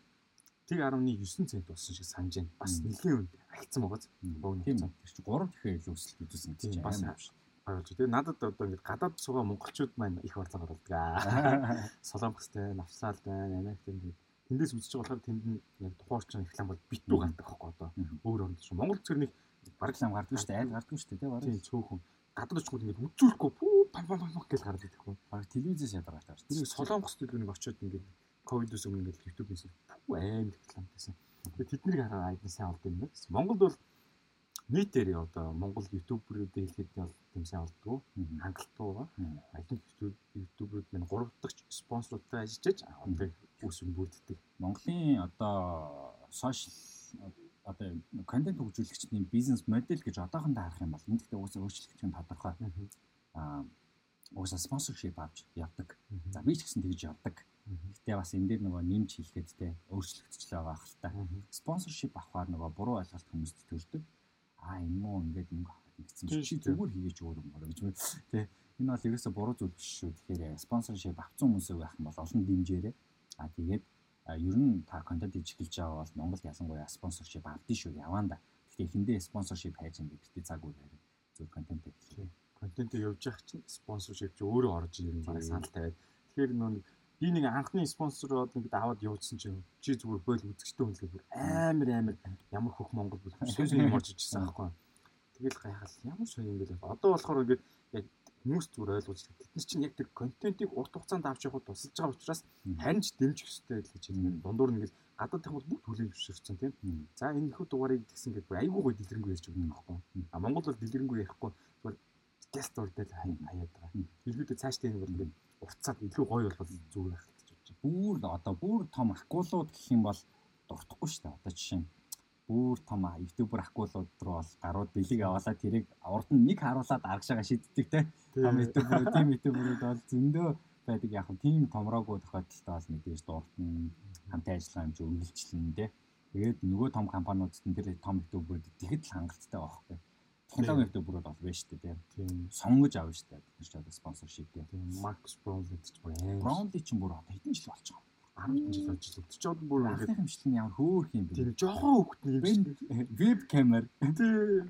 тиг 10.9 цент болсон шиг санаж байна. Бас нэлийн өнд агцсан байгаа. Тийм тийм. Тэр чинь 3 дахин илүү өсөлт үзүүлсэн гэж Тийм, бас байна. Ойлгож. Тэгээ надад одоо ингээд гадаад суугаа монголчууд маань их орлого оруулдаг. аа. Солонгостэй, Австрал байна, Америкт ингээд тэндээс үзэж байгаа болохоор тэнд нь яг тухайн орчин реклам бол битүү гардаг байхгүй одоо. Өөр орнд чинь Монгол зэрэг нэг бараг Реклам гардаг шүү дээ. Айл гардаг шүү дээ. тий, тийм Бараг цөөхөн гадаад очгод ингээд үзүүлэхгүй пам пам пам гэж гараад идэхгүй. бараг телевизээс ядаргатай шүү Тэр солонгос төлөв нэг очиод ингээд ковидос өмнө ингээд YouTube-ээс пүү аим реклам гэсэн. Тэгээ тэднийг хараад айдын сайн олд юм байна. Монголд бол нийтээр одоо Монгол YouTube-руудыг хэлэхэд бол тийм сайн олдгоо Мгм. хангалттай байгаа. Мгм. Аятан YouTube-рууд минь 3 дахь спонсоруудтай ажиллаж үс юм бүрддэг. Монголын одоо сошиал одоо контент хөгжүүлэгчдийн бизнес модель гэж одоохондоо харах юм бол энэ гэхдээ уусаа өөрчлөгдөх нь тодорхой. Аа уусаа спонсоршип авч явдаг. За би ч гэсэн тэгж явдаг. Гэтэ бас энэ дээр нөгөө нэмж хэлэхэд те өөрчлөгдчихлээ байгаа хэл та. Спонсоршип авахаар нөгөө буруу ойлголт хүмүүст төрдөг. Аа энэ муу ингээд мөнгө авах гэсэн чи зүгээр хийгээч өөр юм байна гэж байна. Тэ энэ бол ерөөсө буруу зүйл биш шүү. Тэгэхээр спонсоршип авсан хүмүүсээ байх юм бол олон дэмжээрэй. Аа тэгээд а, ер нь та контент хийж байгаа бол Монголд ялангуяа спонсоршип авдсан шүү яваанда. Гэхдээ эхэндээ спонсоршип хайж ингээд бити цаг үе харин зөв контент хийх. Контентыг явж явах чинь спонсоршип чи өөрөө орж ирнэ бараг санал тавиад. Тэгэхээр нөө би нэг анхны спонсороод нэг аваад явуулсан чинь чи зүгээр бойл үзэгчтэй хүн л бүр амар амар ямар хөх Монгол бүр сүүс юм орж ижсэн байхгүй. Тэгэл гайхал ямар соёо юм бэ. Одоо болохоор ингээд яг хүмүүс зүгээр ойлгож тэд нар чинь яг тэр контентыг урт хугацаанд авч явахд тусалж байгаа учраас харин ч дэмжих хэрэгтэй л гэж хэлнэ. Дундуур нь ингээд гадаад хүмүүс бүх төлөв зөвшөөрсөн тийм. За энэ их дугаарыг тэгсэн гэдэг айгүй гой дэлгэрэнгүй ярьж өгнө байхгүй. А Монгол бол дэлгэрэнгүй ярихгүй зүгээр гест урдэл хаяад байгаа. Илгүүдээ цаашдаа энэ бол ингээд уртцаад илүү гоё бол зүгээр байх гэж бодож байна. бүр одоо бүр том акулууд гэх юм бол дуртахгүй шүү дээ. Одоо жишээ нь бүр том ютубер акулууд руу бол гарууд бэлэг аваалаа тэрийг урд нь нэг харуулаад аргашаага шийддэг те. Том ютуберүүд, тим ютуберүүд бол зөндөө байдаг яг нь тийм томроогүй тохиолдолтой бол мэдээж дурт нь хамтын ажиллагаа хэмжээ үргэлжлэн те. Тэгээд нөгөө том компаниудад нь тэр том ютуберүүд тэгэд л хангалттай байхгүй. Технологи ютуберүүд бол байна шүү дээ тийм. Сонгож авна шүү дээ. Тэр ч одоо спонсоршип тийм. Макс Браунли ч бүр аим. Браунли ч бүр одоо хэдэн жил болж байгаа 10 жил болж л өдөрч бол бүр ингээд хэмжлэн ямар хөөх юм бэ? Тийм жоохон хөвгтний юм шиг. Веб камер. Тийм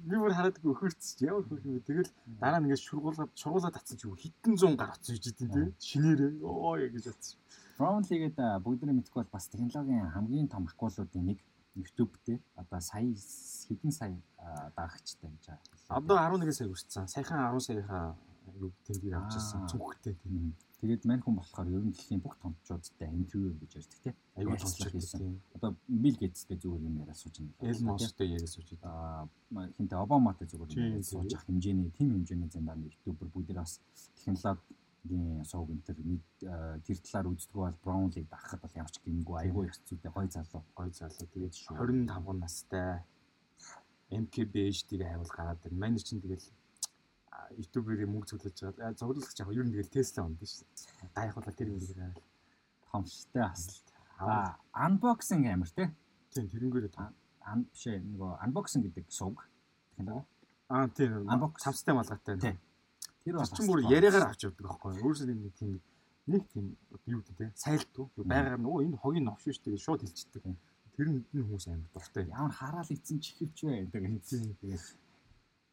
би бүр хараад өгөхөрч ямар хөөх юм бэ? Тэгэл дараа нь ингээд шургуулаад шургуулаад татсан чи хэдэн зуун гар оцсон гэж идэв тийм. Шинээрээ оо яа гэж бодсон. Brownlee-гээд бүгдний мэдгүй бол бас технологийн хамгийн том акуулуудын нэг YouTube дээр одоо сая хэдэн сая дагагчтай гэж байгаа. Одоо 11 сая хүрсэн. Саяхан 10 саяхаа юу тэмдэг авчихсан. Цүнхтэй тийм. Тэгээд мань хүн болохоор ер нь дэлхийн бүх томчуудтай интервью гэж ярьдаг тийм. Аюул томчууд хийсэн. Одоо Билл Гейтстэй зүгээр юм яриа сууж байгаа. Эл Мостой яриа сууж байгаа. Аа хинтээ Обаматай зүгээр сууж ах хэмжээний тим хэмжээний зэндар ютубер бүгд бас технологийн сууг энтер тэр талаар үздэг бол Браунлиг дагахад бол ямар ч гингүй айгүй их зүйтэй гой залуу. Гой залуу тэгээд 25 настай MKBHD-г хайвал гараад байна. Манай чинь тэгэл ютуберийн мөнгө цуглаж байгаа. Цуглагч яг ер нь тэгэл Tesla онд шүү. Гайх болоо тэр юм дээр томштой асалт. Аа, unboxing амир те. Тийм, тэрнгээр ан бишээ нөгөө unboxing гэдэг сувг. Тэгэхээр аа тийм цамцтай малгайтай. Тийм. Тэр бас ч бүр яриагаар авч явдаг байхгүй юу? Өөрөөсөө нэг тийм нэг тийм юу гэдэг те сайлтуу байгаар нөгөө энэ хогийн новш шүү дээ шууд хэлчихдэг. Тэр нь хүмүүс амар дуртай. Ямар хараал ицэн чихвч вэ гэдэг. Тэгээд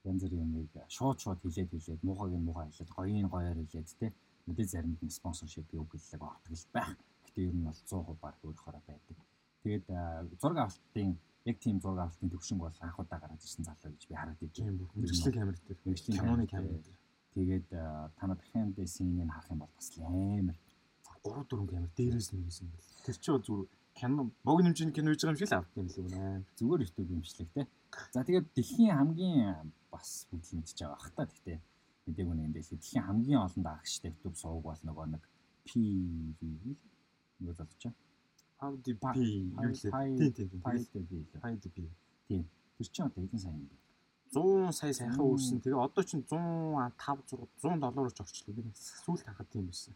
янз бүрийн юмыг шууд шууд хилээд хилээд муухайг муухай хилээд гоёын гоёор хилээд те мэдээ заримд нь спонсоршип юу гэллэг ордог л байх. Гэтэ ер нь бол 100% баг өөрөөр байдаг. Тэгээд зураг авалтын яг тийм зураг авалтын төвшинг бол анхудаа гараад ирсэн залуу гэж би хараад идэв. Мэргэжлийн камер дээр, мэргэжлийн киноны камер дээр. Тэгээд танаа behind the scene-ийг харах юм бол бас амар 3 4 камер дээрээс нь хийсэн бэл. Тэр чинь бол зүгээр кино бог нэмжийн кино хийж байгаа юм шиг л авдаг юм л үү. Зүгээр YouTube юмшлэг те. За тэгээд дэлхийн хамгийн бас бүгд мэдчихэж байгаа бах та гэхдээ мдэггүй нэг энэ дэлхийн хамгийн олон даагчтай YouTube сувг бол нөгөө нэг P нөгөө залууч. How the P юу лээ. Тийм тийм. The P. Тийм. Тэр чинь одоо хэдэн сая юм бэ? 100 сая сайхан үүссэн. Тэгээ одоо чинь 105 6 100 доллараар ч орчлоо. Би сүүл тахад тийм байсан.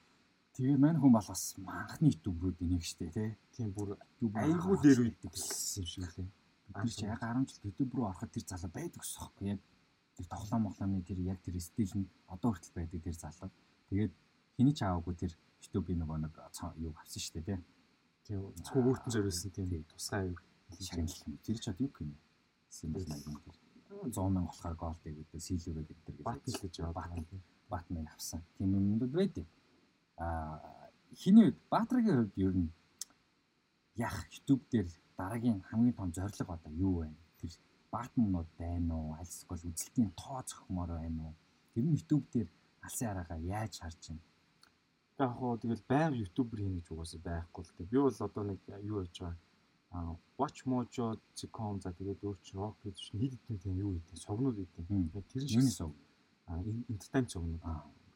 Тэгээ мань хүн бол бас манхны ютуберүүд нэг штэ тий. Тийм бүр айгүй дээр үйдэг юм шиг лээ. Тэр чи яг 10 жил ютуб руу ороход тэр залуу байдаг ус хэвгүй. Яг тэр тоглоом моглоомны тэр яг тэр стил нь одоо хүртэл байдаг тэр залуу. Тэгээд хэний ч аваагүй тэр YouTube-ийн нөгөө нэг юу авсан дээ тий. Тийм зөвхөн өөртөө зориулсан тийм тусгай аюу шагналх юм. Тэр ч одоо юу гэмэ. Симбол маягийн тэр 100 мянга болохоор гол дээгүүтээ сийлүүрээ гэдэг гэж батн л гэж батн батныг авсан. Тийм юмнууд байдаг. Аа хиний үед Баатаргийн хувьд ер нь яг YouTube дээр дараагийн хамгийн том зорилго одоо юу вэ? баатмнууд байна уу? Аль эсвэл үзэлтийн тоо зохимоор байна уу? Тэр нь YouTube дээр алсын араагаа яаж харж байна? Яг хоо тэгэл байнга ютубер хийнэ гэж угаасаа байхгүй л дээ. Би бол одоо нэг юу хийж байгаа а watchmojo.com за тэгээд өөр чи rock гэж нийт хэдэн тийм юу гэдэг согнууд гэдэг. Тэр нь юуны сог? А entertainment согнууд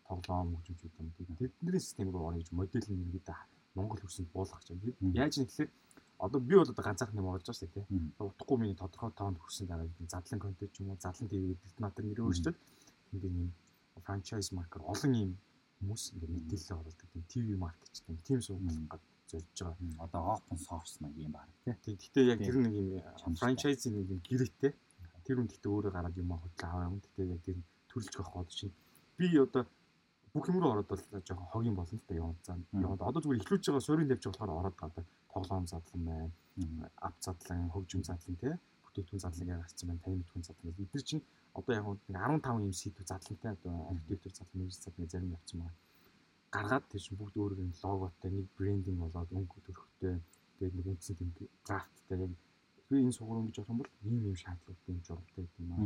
тоглоом хөгжимчүүд юм. Тэдний систем рүү орно гэж модель нь иргэдэ Монгол хөрсөнд буулгах гэж. Яаж нэхлээр одоо би бол одоо ганцаархан юм болж байгаа шүү дээ. Утгагүй миний тодорхой тоонд хүрсэн дараа задлан контент ч юм уу задлан гэдэг надад нэр өөрчлөлт ингээд юм франчайз маркер олон юм хүмүүс ингээд мэдээлэл оруулдаг тийм ТV маркет ч тийм тийм суугаад зорж байгаа. Одоо open source маяг юм байна тийм. Гэхдээ яг тэр нэг юм франчайзын нэг юм гэрээтэй тэр хүн гэхдээ өөрөө гараад юм хөдлөө аваа юм. Гэхдээ яг тэр төрөлж авах гол чинь би одоо бүх юм руу ороод бол жоохон хог юм болно л да яваад цаа. Яваад одоо зүгээр ихлүүлж байгаа суурийн тавьж болохоор ороод гадаа тоглоом задлан байна. Ап задлан, хөгжим задлан тий бүтээгдэхүүн задлан яг гарцсан байна. Таны бүтээгдэхүүн задлан. Бид нар чинь одоо яг нэг 15 юм сэдв задлагтай одоо архитектур задлан, мэрэгч задлан зарим явцсан байна. Гаргаад тийш бүгд өөрөөр нь логотой, нэг брендинг болоод өнгө төрхтэй тэгээд нэг үндсэн тийм драфттай яг би энэ сугур өнгөж авах юм бол ийм ийм шаардлагатай юм журамтай гэдэг юм аа.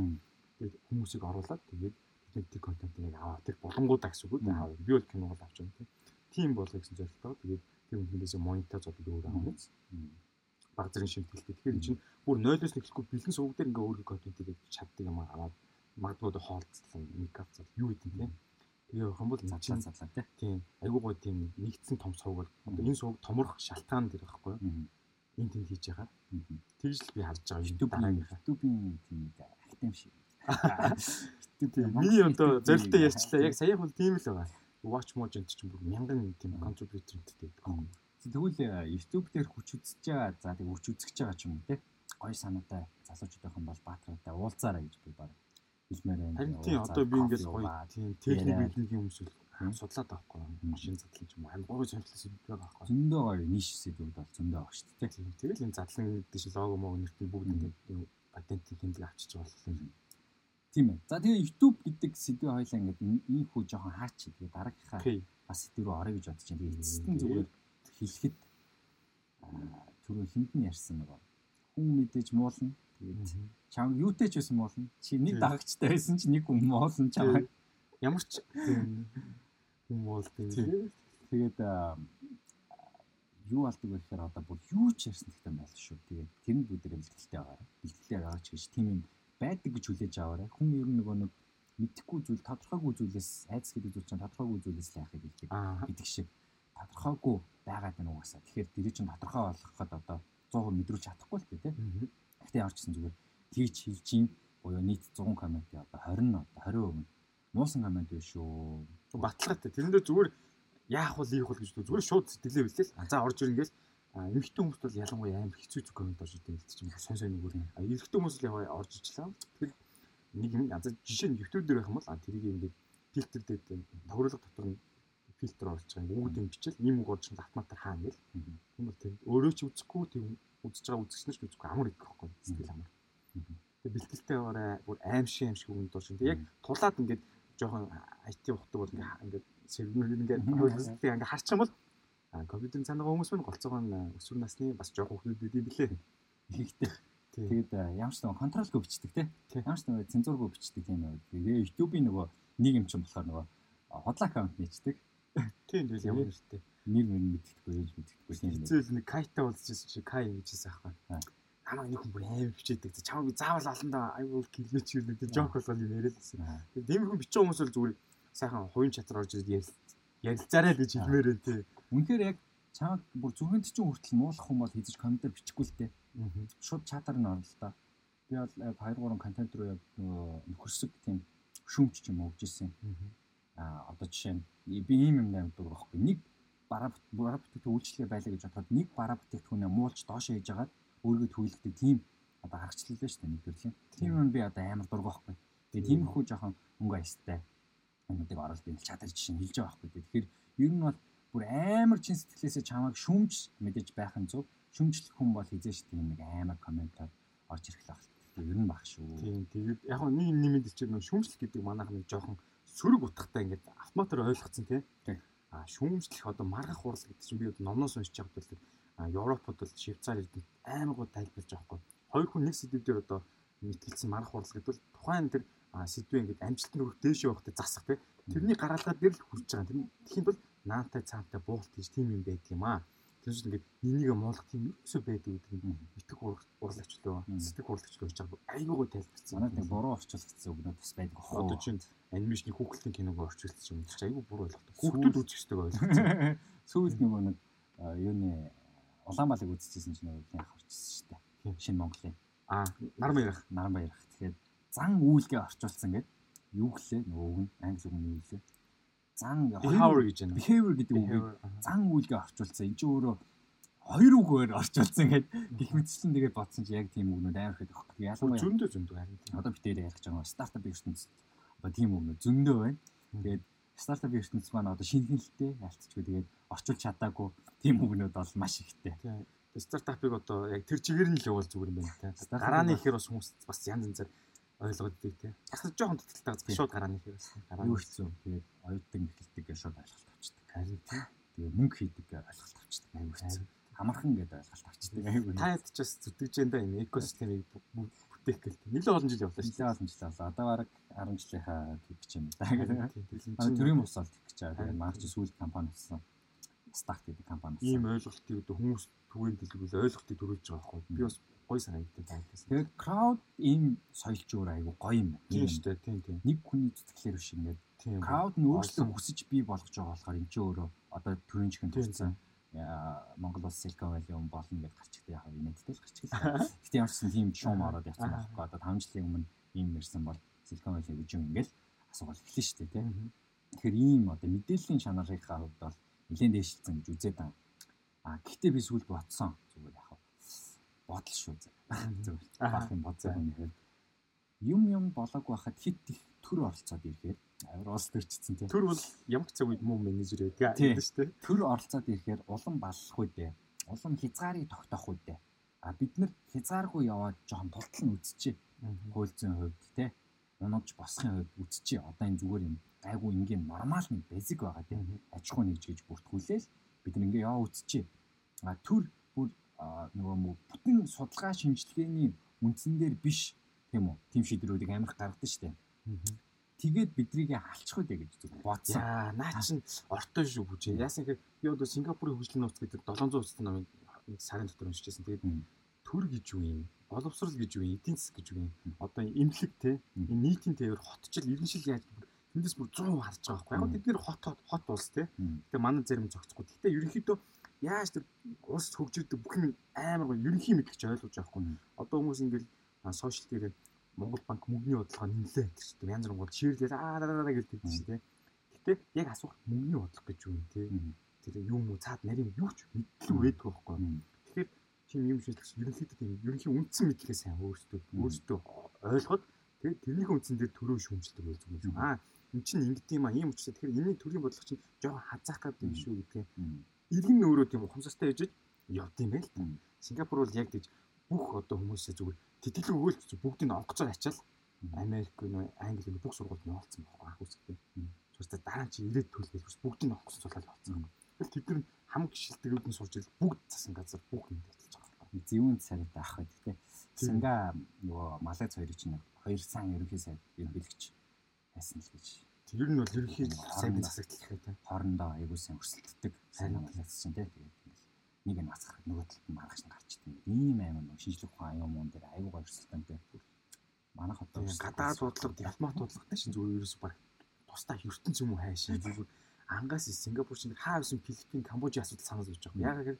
Тэгээд хүмүүсийг оруулаад тэгээд бид тэр контентыг яг аваад тэр боломгуудаа гэсэн үг үү? Аваад би бол кино бол авч байгаа тийм. Тийм болгоё гэсэн зорилготой. Тэгээд тэр үнднээс монитор зодод өөр авах баг зэрэг шимтгэлтэй. Тэгэхээр чинь бүр 0-оос нэхлэхгүй бэлэн сувг дээр ингээ өөрийнхөө контентыг чаддаг юм аваад магадгүй хоолцсон мейкап зал юу гэдэг юм Тэгээ явах юм бол задлаа задлаа тийм айгүй гой тийм нэгдсэн том сувг бол энэ сувг томрох шалтгаан дээр байхгүй энэ тэнд хийж байгаа. Тэгж л би харж байгаа юм дараагийн YouTube-ийн тийм нэг актив шиг. YouTube миний одоо зорилтоо ярьчлаа. Яг саяхан бол тийм л байгаа. Watch Mojo энэ чинь бүр мянган тийм contributor-тэй байдаг. Тэгвэл э, YouTube дээр хүч үзэж байгаа. За тэг хүч үзэж байгаа ч юм уу те. Гой санаатай залуучуудын бол баатраатай уулзаарай гэж би баг хэлмээр байна. Харин тийм одоо би ингээс гоё тийм техник бидний хүмүүс л судлаад байхгүй. Машин задлан ч юм уу. Амар гоё сонирхолтой сэдв байгаа байхгүй. Зөндөө гоё ниш сэдвүүд бол зөндөө байгаа шүү дээ. Тийм. Тэгэл энэ задлан гэдэг чинь лого мого нэртэн бүгд ингээд патентын тэмдэг авчиж байгаа бол Тийм ээ. За тэгээ YouTube гэдэг сэдвээ хоёлаа ингээд ийм хүү жоохон хаач. Тэгээ дараагийнхаа бас сэдв рүү орё гэж бодож байна. Тэгээ эцэстэн зүгээр хэлэхэд түрүү хинд нь ярьсан нөгөө хүн мэдээж муулна. Тэгээд чам юутэй ч байсан муулна. Чи нэг дагагчтай байсан чи нэг хүн муулна чамайг. Ямар ч хүн муулдیں۔ Тэгээд юу алдаг вэ гэхээр одоо бүр юу ч ярьсан гэхдээ байл шүү. Тэгээд тэр нь бүдэрэ бэлтгэлтэй байгаа. Бэлтгэлтэй байгаа ч гэж тийм юм байдаг гэж хүлээж аваарай. Хүн ер нь нөгөө нэг мэдхгүй зүйл тодорхойгүй зүйлээс айц гэдэг зүйл чинь тодорхойгүй зүйлээс л яахыг хэлдэг гэдэг шиг тодорхойгүй байгаад байна угаасаа. Тэгэхээр тэр чинь тодорхой болгоход одоо 100% мэдрүүлж чадахгүй л тийм. Ч гэсэн зүгээр тийч хэлж юм буюу нийт 100 комментийн одоо 20 нь одоо 20% нуусан коммент биш шүү. Баталгаатай. Тэрэндээ зүгээр яах вэ, ийх вэ гэж зүгээр шууд сэтгэлээ билээ. За орж ирэнгээс эмэгтэй хүмүүст бол ялангуяа амар хэцүү зүг коммент орж идэв гэдэг чинь сонь сонь нүгөр. Эрэгтэй хүмүүс л яваа орж ирлээ. Тэгэхээр нэг юм янз жишээ нь YouTube дээр байх юм бол тэрийг ингээд фильтр дээр тохируулга дотор нь фильтр оруулж байгаа. Өнгөд юм бичэл ийм үг орж автоматар хаана гэл. Тийм бол тэр өөрөө ч үзэхгүй тийм үзэж байгаа үзэгчнэр ч үзэхгүй амар идэх байхгүй. Сэтгэл амар. Тэгээ бэлтгэлтэй орой бүр аимшиг аимшиг үгэнд дууш. Тэгээ яг тулаад ингээд жоохон IT ухдаг бол ингээд сервер ингээд хөлсөлтийг ингээд харчих юм бол компьютерийн цаанаа хүмүүс мань голцоогоо өсвөр насны бас жоох хүүхдүүд юм билээ. Ихтэй. Тэгээд ямар ч нэг контролгүй бичдэг те. Ямар ч нэг цензургүй бичдэг тийм байгаад. Тэгээ YouTube-ийн нөгөө нэг юм чинь болохоор нөгөө хотлоо аккаунт нээждэг. Тийм тэгэл ямар нэртэй. Нэг мөр мэддэхгүй яаж мэддэхгүй тийм. Хэцүү нэг кайта болчихсон чи кай гэжсэн аахгүй. Намайг нэг хүн бүр аим бичээдэг. Чамаг би заавал олондоо аюул гэлмэч юу гэдэг жок болгоо юм яриадсэн. Тэгээд тийм хүн бичсэн хүмүүс бол зүгээр сайхан хувийн чатар орж ирээд ярилцаарай л гэж хэлмээр байна тий. Үнэхээр яг чамд бүр зүрхэнд чинь хүртэл муулах хүн бол хийж комментэр бичихгүй л дээ. Шууд чатар нь орно л та. Би бол яг 2 3 контент руу яг нөхөрсөг тийм шүүмч ч юм уу өгч ирсэн. Одоо жишээ нь би ийм юм намдаг байхгүй. Нэг бараа бараа бүтээгдэхүүн үйлчлэгээ байлаа гэж бодоход нэг бараа бүтээгдэхүүнээ муулж доошоо хийж агаад өөргөө төвлөгдөг тийм одоо харгачлал шүү дээ нэг төрлийн. Тийм юм би одоо амар дургахгүй. Тэгээ тиймэрхүү жоохон өнгө аястай юмнуудыг оруулж би чатар жишээ хэлж байгаа байхгүй. Тэгэхээр ер нь бол бүр амар чин сэтгэлээсээ чамайг шүмж мэдэж байх нь зөв. Шүмжлэх хүн бол хизээш тийм нэг амар комментар орж ирэх л байна. Ер нь баг шүү. Тийм тэгээд яг нэг нэг мэдээлж чинь шүмжлэх гэдэг манайх нэг жоохон сөрөг утгатай ингээд автоматар ойлгоцсон тийм. А шүмжлэх одоо маргах хурал гэдэг чинь би номноос уншиж байгаа а Европод бол Швейцар ирдэг амар гоо тайлбарж байгаа хгүй. Хоёр хүн нэг сэдв дээр одоо мэтгэлцсэн маргах хурал гэдэг бол тухайн тэр сэдвээ ингээд амжилт нүрэх дээш явахтай засах тийм. Тэрний гаргалгаа дээр л хүрч байгаа. Тэхийн бол наантай цаантай буулт гэж тийм юм байдаг юм аа. Тэр чинь ингээд нинийгээ муулах тийм ерөөсөө байдаг гэдэг нь битг урлагч лөө сэтгэх урлагч лөө гэж айгуугаа тайлбарсан. Манайд нэг буруу орчуулсан өгнөд бас байдаг. Одоо чинь анимашны хүүхэлтийн киног орчуулсан юм чи айгуу буруу ойлгодог. Хүүхдүүд үзэх ёстой ойлгосон. Сүүлд нөгөө нэг юуны Улаанбаалыг үзчихсэн чинь нөгөө яах орчсон шүү дээ. Шинэ Монголын. Аа, Нарбаярах. Нарбаярах. Тэгэхээр зан үйлгээ орчуулсан гэдэг юу гэлээ нөгөө үг нь англи үг нь юу гэлээ зан behavior гэж байна. Behavior гэдэг үгийг зан үйлгээ орчуулсан. Энд чинь өөрөө хоёр үгээр орчуулсан гэдэг гих мэтчлэн тэгээд бодсон чи яг тийм үгнүүд амар хэд багх. Ялангуяа зөндөө зөндөө харин. Одоо бид дээр ярих гэж байгаа стартап ертөнцид одоо тийм үгнүүд зөндөө байна. Тэгээд стартап ертөнц маань одоо шинхэнэлтэй альцчихгүй тэгээд орчуулж чадаагүй тийм үгнүүд бол маш ихтэй. Тэгээд стартапыг одоо яг тэр чигээр нь л явуул зүгээр юм байна. Гарааны ихээр бас хүмүүс бас янз янзаар ойлгодгийг тий. Бас жоохон дутагдaltaй шууд гарааны хэрэг байсан. Гараа юу хэцүү. Тэгээд оюутан эхэлдэг гэж шууд ойлголт авчдаг. Харин тий. Тэгээд мөнгө хийдэг гэж ойлголт авчдаг. Аюу хэцүү. Амархан гэдэг ойлголт авчдаг. Аюу. Та хэд ч бас зүтгэж энэ энэ экосистемийг бүтээх гэлтэй. Нилээ олон жил явлаа шүү. Нилээ олон жил явлаа. Одоо бараг 10 жилийнхаа тэгж юм да. Тэгээд төрийн босол тэгж байгаа. Тэгээд маань ч сүүл компани болсон. Start гэдэг компани. Ийм ойлголтыг хүмүүс түгээн дэлгүүл ойлголтыг төрүүлж байгаа байхгүй. Би бас гоё санагддаг тайлбарсан. Тэгээд crowd ийм соёлч өөр айгу гоё юм байна. Тийм шүү дээ. Тийм тийм. Нэг хүний зүтгэлээр биш ингээд crowd нь өөрсдөө хүсэж бий болгож байгаа болохоор энэ ч өөрөө одоо төрийн чихэн төрсэн Монгол улс Silicon Valley юм болно гэж гарч ирдэг яг инээдтэй л гарч ирлээ. Гэтэ ямар ч юм тийм шуум ороод явсан байхгүй. Одоо 5 жилийн өмнө ийм нэрсэн бол Silicon Valley гэж юм ингээл асуувал эхлэн шүү дээ тийм. Тэгэхээр ийм одоо мэдээллийн чанарынхаа хувьд бол нэлээд дэвшилсэн гэж үзээд байна. А гэхдээ би сүүл бодсон зүгээр яг бодол шүү. Баах юм бодсон юм хэрэг. Юм юм болоог байхад хит их төр оролцоод ирэхээр авир улс төрчихсөн тийм. Төр бол ямар ч цаг үед муу менежер байдаг гэдэг шүү дээ. Төр оролцоод ирэхээр улам баллах үедээ, улам хязгаарыг тогтоох үедээ. А бид нар хязгааргүй яваад жоохон тултал нь үзчихье. Хууль зүйн хувьд тийм. Унаж босхын хувьд үзчихье. Одоо энэ зүгээр юм айгу ингийн нормал нэг базик байгаа тийм. Аж ахуй нэгж гэж бүртгүүлээл бид нар ингээ яваа үзчихье. А төр бүр нөгөө бүтэн судалгаа шинжилгээний үндсэн дээр биш тийм үү? Тим шийдвэрүүдийг амирх гаргадаг шүү дээ. Тэгээд бидрийг алчих үү гэж зүг бодсон. Яа, наа чин ортой шүү бүжээ. Яасан гэхээр би одоо Сингапурын хөгжлийн нууц гэдэг 700 цэцэн намын сарын дотор уншижсэн. Тэгээд төр гэж юу юм? Боловсрал гэж юу юм? Эдийн засаг гэж юу юм? Одоо эмнэлэг те энэ нийтийн тээвэр хотчил иргэншил яаж тэндээс бүр 100 харж байгаа байхгүй. Яг бид нэр хот хот улс те. Тэгээ манай зарим зохицохгүй. Гэтэ ерөнхийдөө яаж тэр улс хөгжөөд бүх юм амар гоё ерөнхий мэдлэгч ойлгож байхгүй. Одоо хүмүүс ингээл сошиал дээр Монгол банк мөнгөний бодлого нэмлээ гэдэг чинь янз бүр гол ширлээ аа дараа гэдэг чинь тий. Гэтэ яг асуух мөнгөний бодлого гэж юу юм тий. Тэр юм уу цаад нарийн юу ч мэдлэг байдаг байхгүй. Тэгэхээр тийм юм шийдэлс ерөнхийдөө тийм ерөнхий үндсэн мэдлэгээ сайн өөрсдөө өөрсдөө ойлгоод тэгээ тэрний үндсэн дээр төрөө шүүмжлдэг байх юм шүү. Аа эн чинь ингэдэм юм аа ийм учраас тэгэхээр энэний төрлийн бодлого чинь жоохон хазаах гэдэг юм шүү гэдгээ. Иргэн нөөрөө тийм ухамсартай яжиж явд юм байл та. Сингапур бол яг тийж бүх одоо хүмүүсээ зүгээр тэтгэлэг өгөөл бүгдийг нь онгоцоор ачаал Америк нөө Англи нөө бүх сургуульд нь явуулсан байхгүй анх үсгтэй. Тэгвэл дараа чи ирээд төлгөл бас бүгдийг нь онгоцоор суулаад явуулсан. Тэгэл тэд нар хам гişэлтгүүд нь сурч ил бүгд цасан газар бүх юм ажиллаж байгаа. Зэвүүн царайтай ах бай. Гэтэ Синга нөгөө Малайз хоёрыг чинь хоёр сан ерөнхий сайд эрхэлгч байсан л гэж. Тэр нь бол ерөнхий сайдын засагт л ихтэй. Хоорондоо аягүй сайн өрсөлддөг сайн Малайз чинь тийм. Тэгээд нэг нь мацхад нөгөө талд нь маргааш нь гарч идэв. Ийм амар нэг шинжлэх ухаан аюун муун дээр аюу гойрсолтонтой. Манайх одоо гадаад бодлого, дипломат бодлоготой шин зүгээр ерөөсө баг тусдаа ертөнц юм уу хайшаа. Зүгээр ангаас Сингапур чинь хаа байсан Филиппин, Камбож асуудал санаад байж байгаа. Яг гэхээр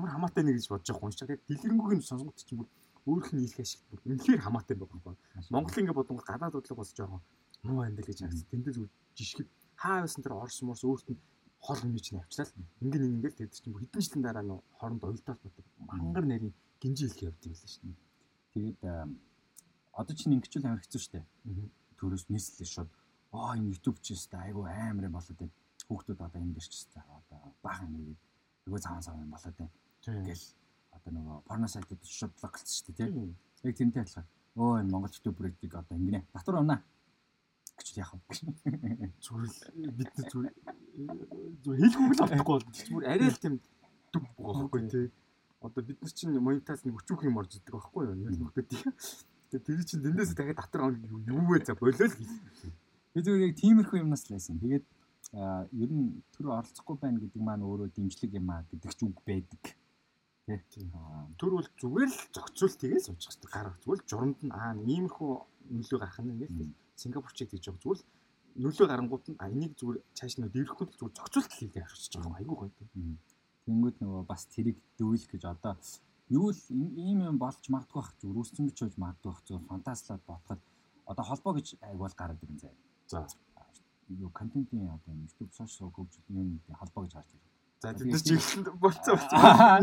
ямар хамаатай нэг гэж бодож байгаа юм шиг. Яг дэлгэрэнгүй нь сонсгот чинь бүр өөрөх нь хийх ашиг бүр үнэхээр хамаатай байгаа байхгүй. Монгол ингэ бодонгод гадаад бодлого бас жоохон муу амьдрал гэж харагдсан. Тэндээ зүгээр жишг хаа байсан тэр Орос морс өөрт нь хол хэмжиж нь авчлаа. Ингээ нэг ингээл тэгээд чинь хэдэн жилийн дараа нөө хооронд уйлтаад бодог мангар нарийн гинжи хэлхий явд юм л шүү дээ. Тэгээд одоо чинь ингэчүүл амар хэцүү шүү дээ. Төрөөс нийслэлээ шууд аа энэ YouTube ч өстэй айгу амар юм болоод байна. Хүүхдүүд одоо энэ дэр ч өстэй одоо баахан нэгээд айгу цаан цаан юм болоод байна. Ингээл одоо нөгөө порно сайтууд шууд лагцсан шүү дээ тийм. Яг тэмтэй адилхан. Өө энэ Монгол YouTube-ыг одоо ингэнэ. Татвар унаа гэж яах вэ? Зүгээр бид нар зүгээр зүгээр хэлгүй л авахгүй бол зүгээр арай л тийм дүг байхгүй тий. Одоо бид нар чинь монитаз нэг өчүүх юм орж идэг байхгүй юу? Яг нөхдөд тий. Тэгээ тэр чинь дэндээс дахиад татвар авах юу вэ за болоо л гэл. Би зүгээр яг тиймэрхүү юмнаас л байсан. Тэгээд ер нь төр оролцохгүй байна гэдэг маань өөрөө дэмжлэг юм аа гэдэг ч үг байдаг. Төр бол зүгээр л зохицуул тэгэл сууж байгаа. Гарах зүгээр журамд нь аа иймэрхүү нөлөө гарах нь ингээл Сингапурчиг гэж байгаа зүгээр л нөлөө гарангууд нь а энийг зүгээр цааш нь дэврэхгүй зүгээр зохицуулт хийгээ харчихж байгаа юм айгүй гоё. Тэнгүүд нөгөө бас тэрийг дүүл гэж одоо юу л ийм юм болж магадгүй бах зүгээр үүсцэн бич болж магадгүй бах зүгээр фантазлаад ботход одоо холбоо гэж айгуул гараад ирэн заяа. За. Юу контентын одоо YouTube social хөгжил юм холбоо гэж гарч ирээ. За тэд чи ихлэнд болцсон.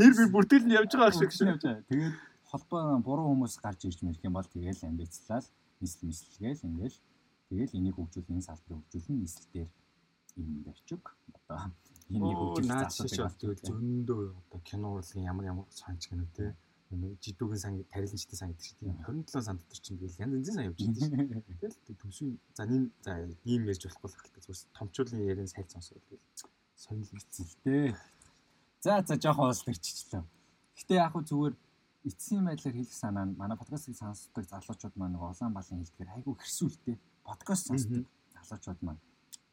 Нэр би бүртгэл нь явж байгаа шиг шиг. Тэгээд холбоо буруу хүмүүс гарч ирж мэрх юм бол тэгээл амбицлал нийслэл мислгээл ингээл. Тэгэл энийг хөгжүүлэх энэ салбарыг хөгжүүлэх нийслэл дээр юм барьчиг одоо энийг хөгжүүлэх асуудал тэгэл зөндөө одоо кино урлагийн ямар ямар сонч гэнэ те. Жидүүгийн сан тарилчтай сан гэдэг чинь 27 сан дотор чинь тэгэл янз янзын сан явж байгаа тийм тэгэл төсвийн за нэг за ийм ярьж болохгүй л хэлдэг зүгээр томчуулын ярийн сайл сонсоод тэгэл сонир хэцэлтэй за за жоохон уусларчихлаа гэтээ яг хөө зүгээр эцсийн байдлаар хэлэх санаа нь манай подкастыг сонсдог залуучууд маань нэг улаан балын хэлдгээр айгүй хэрсүүлтэй подкаст сонсдог залуучууд маань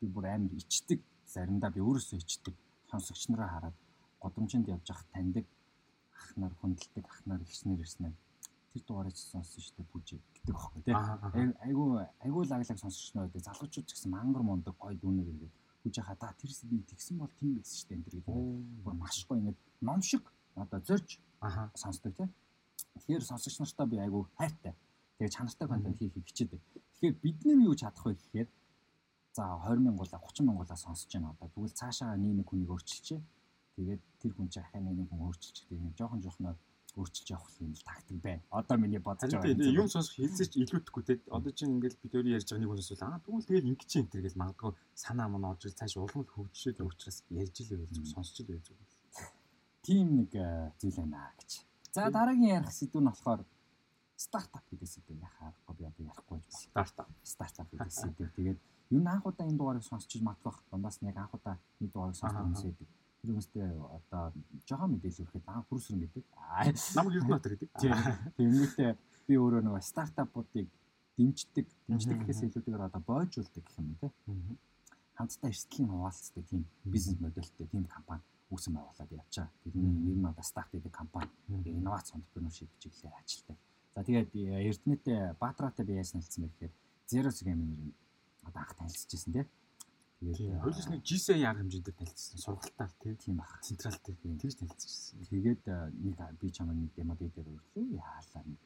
би бүр амар ичдэг. Заримдаа би өөрөөсөө ичдэг. Сонсогч нараа хараад годомжинд явж ах таньдаг. Ах нар хүндэлдэг ах нар ихснэр ирснээр тэр дугаарыг сонссон шүү дээ бүжи гэдэг бохоо тий айгүй айгүй лаглаг сонсогч нар байдаг. Залуучууд ч гэсэн мангар мундаг гой дүүнер ингээд хүж яхаа да тэр би тэгсэн бол тийм байсан шүү дээ энэ гэж бүр маш гоё ингээд ном шиг одоо зорж Аха. сонсдог тийм. Тэгэхээр сонсогч нартай би айгүй хайртай. Тэгээ чанартай контент хийхийг хичээдэг. Тэгэхээр бид нэр юу чадах вэ гэхээр за 20 мянгуулаа 30 мянгуулаа сонсож байна одоо. Тэгвэл цаашаа нэг нэг хүнийг өөрчилчээ. Тэгээд тэр хүн чинь ахаа нэг нэг хүн өөрчилчих. Тэгээд жоохон жоохноо өөрчилж явах юм л тактик байна. Одоо миний бодож байгаа. тийм юм сонсох хэлцээч илүүдэхгүй те. Одоо чинь ингээл бид өөрөө ярьж байгаа нэг хүн сонсвол аа тэгвэл тэгэл ингэ чинь энэ төр гэж магадгүй санаа мань орж цааш улам л хөгжиж учраас ярьж л зүг сонсч л байв зүг. Тийм нэг э, зүйл байна гэж. За дараагийн ярих сэдв нь болохоор стартап гэдэг сэдв яхахгүй би одоо ярихгүй байна. Стартап. стартап гэдэг сэдв. Тэгээд юу н анх удаа энэ дугаарыг сонсч матгах дундаас нь яг анх удаа нэг дугаарыг сонсох хүмүүс байдаг. Тэр хүмүүстэй одоо жоохон мэдээлэл өгөхэд аа хүрсэр мэддэг. Аа Намайг Ердөнбаатар гэдэг. тийм. Тэгмээтэй би өөрөө нөгөө стартапуудыг дэмждэг, дэмждэг гэхээс илүүтэйгээр одоо боожулдаг гэх юм. Мгм. Хамтдаа эрсдлийн хуваалцдаг тийм бизнес модельтэй тийм компани үүсэн байгуулад Мгм. ер нь одоо старт гэдэг компани инновац entrepreneurship чиглэлээр ажилладаг. За тэгээд э, Эрдэнэтэй Баатраатай би яасан хэлсэн бэ гэхээр Zero Game-ийн одоо анх танилцчихсан тийм. Тэгээд Хоёулаас нэг GSA арга хэмжээнд танилцсан. Сургалтаар тийм. баг. Централ дээр тэгж танилцчихсан. Тэгээд э, нэг би чамд нэг демо дээр өрлөө яалаа нэг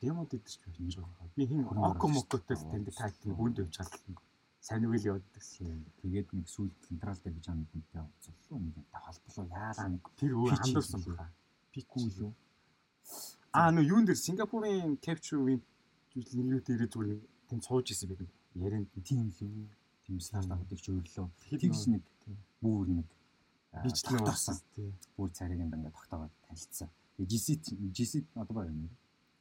Демо дээр ч байж байгаа. Би хин Око. Мокотой л тэнд тайтны хүнд явж чадсан. Сайн үйл тийм. Тэгээд нэг сүүл централ дээр чамд хүнтэй уулзлаа нэг тавхалблуу яалаа нэг Тэр өө Пич хандуулсан хийлээ. баха. Пику юу? Аа нөө юун дээр Сингапурын capture-ийн нэрүүд ирээ зүгээр нэг тэнд сууж исэн байдаг. Ярианд тийм лүү. Тийм стартапуудыг ч өрлөө. Тэгэхэд Тэгс нэг бүр нэг э, бичлэн. Тийм. Бүр царийг ингээд тогтоогоод танилцсан. GC GC одоо юм.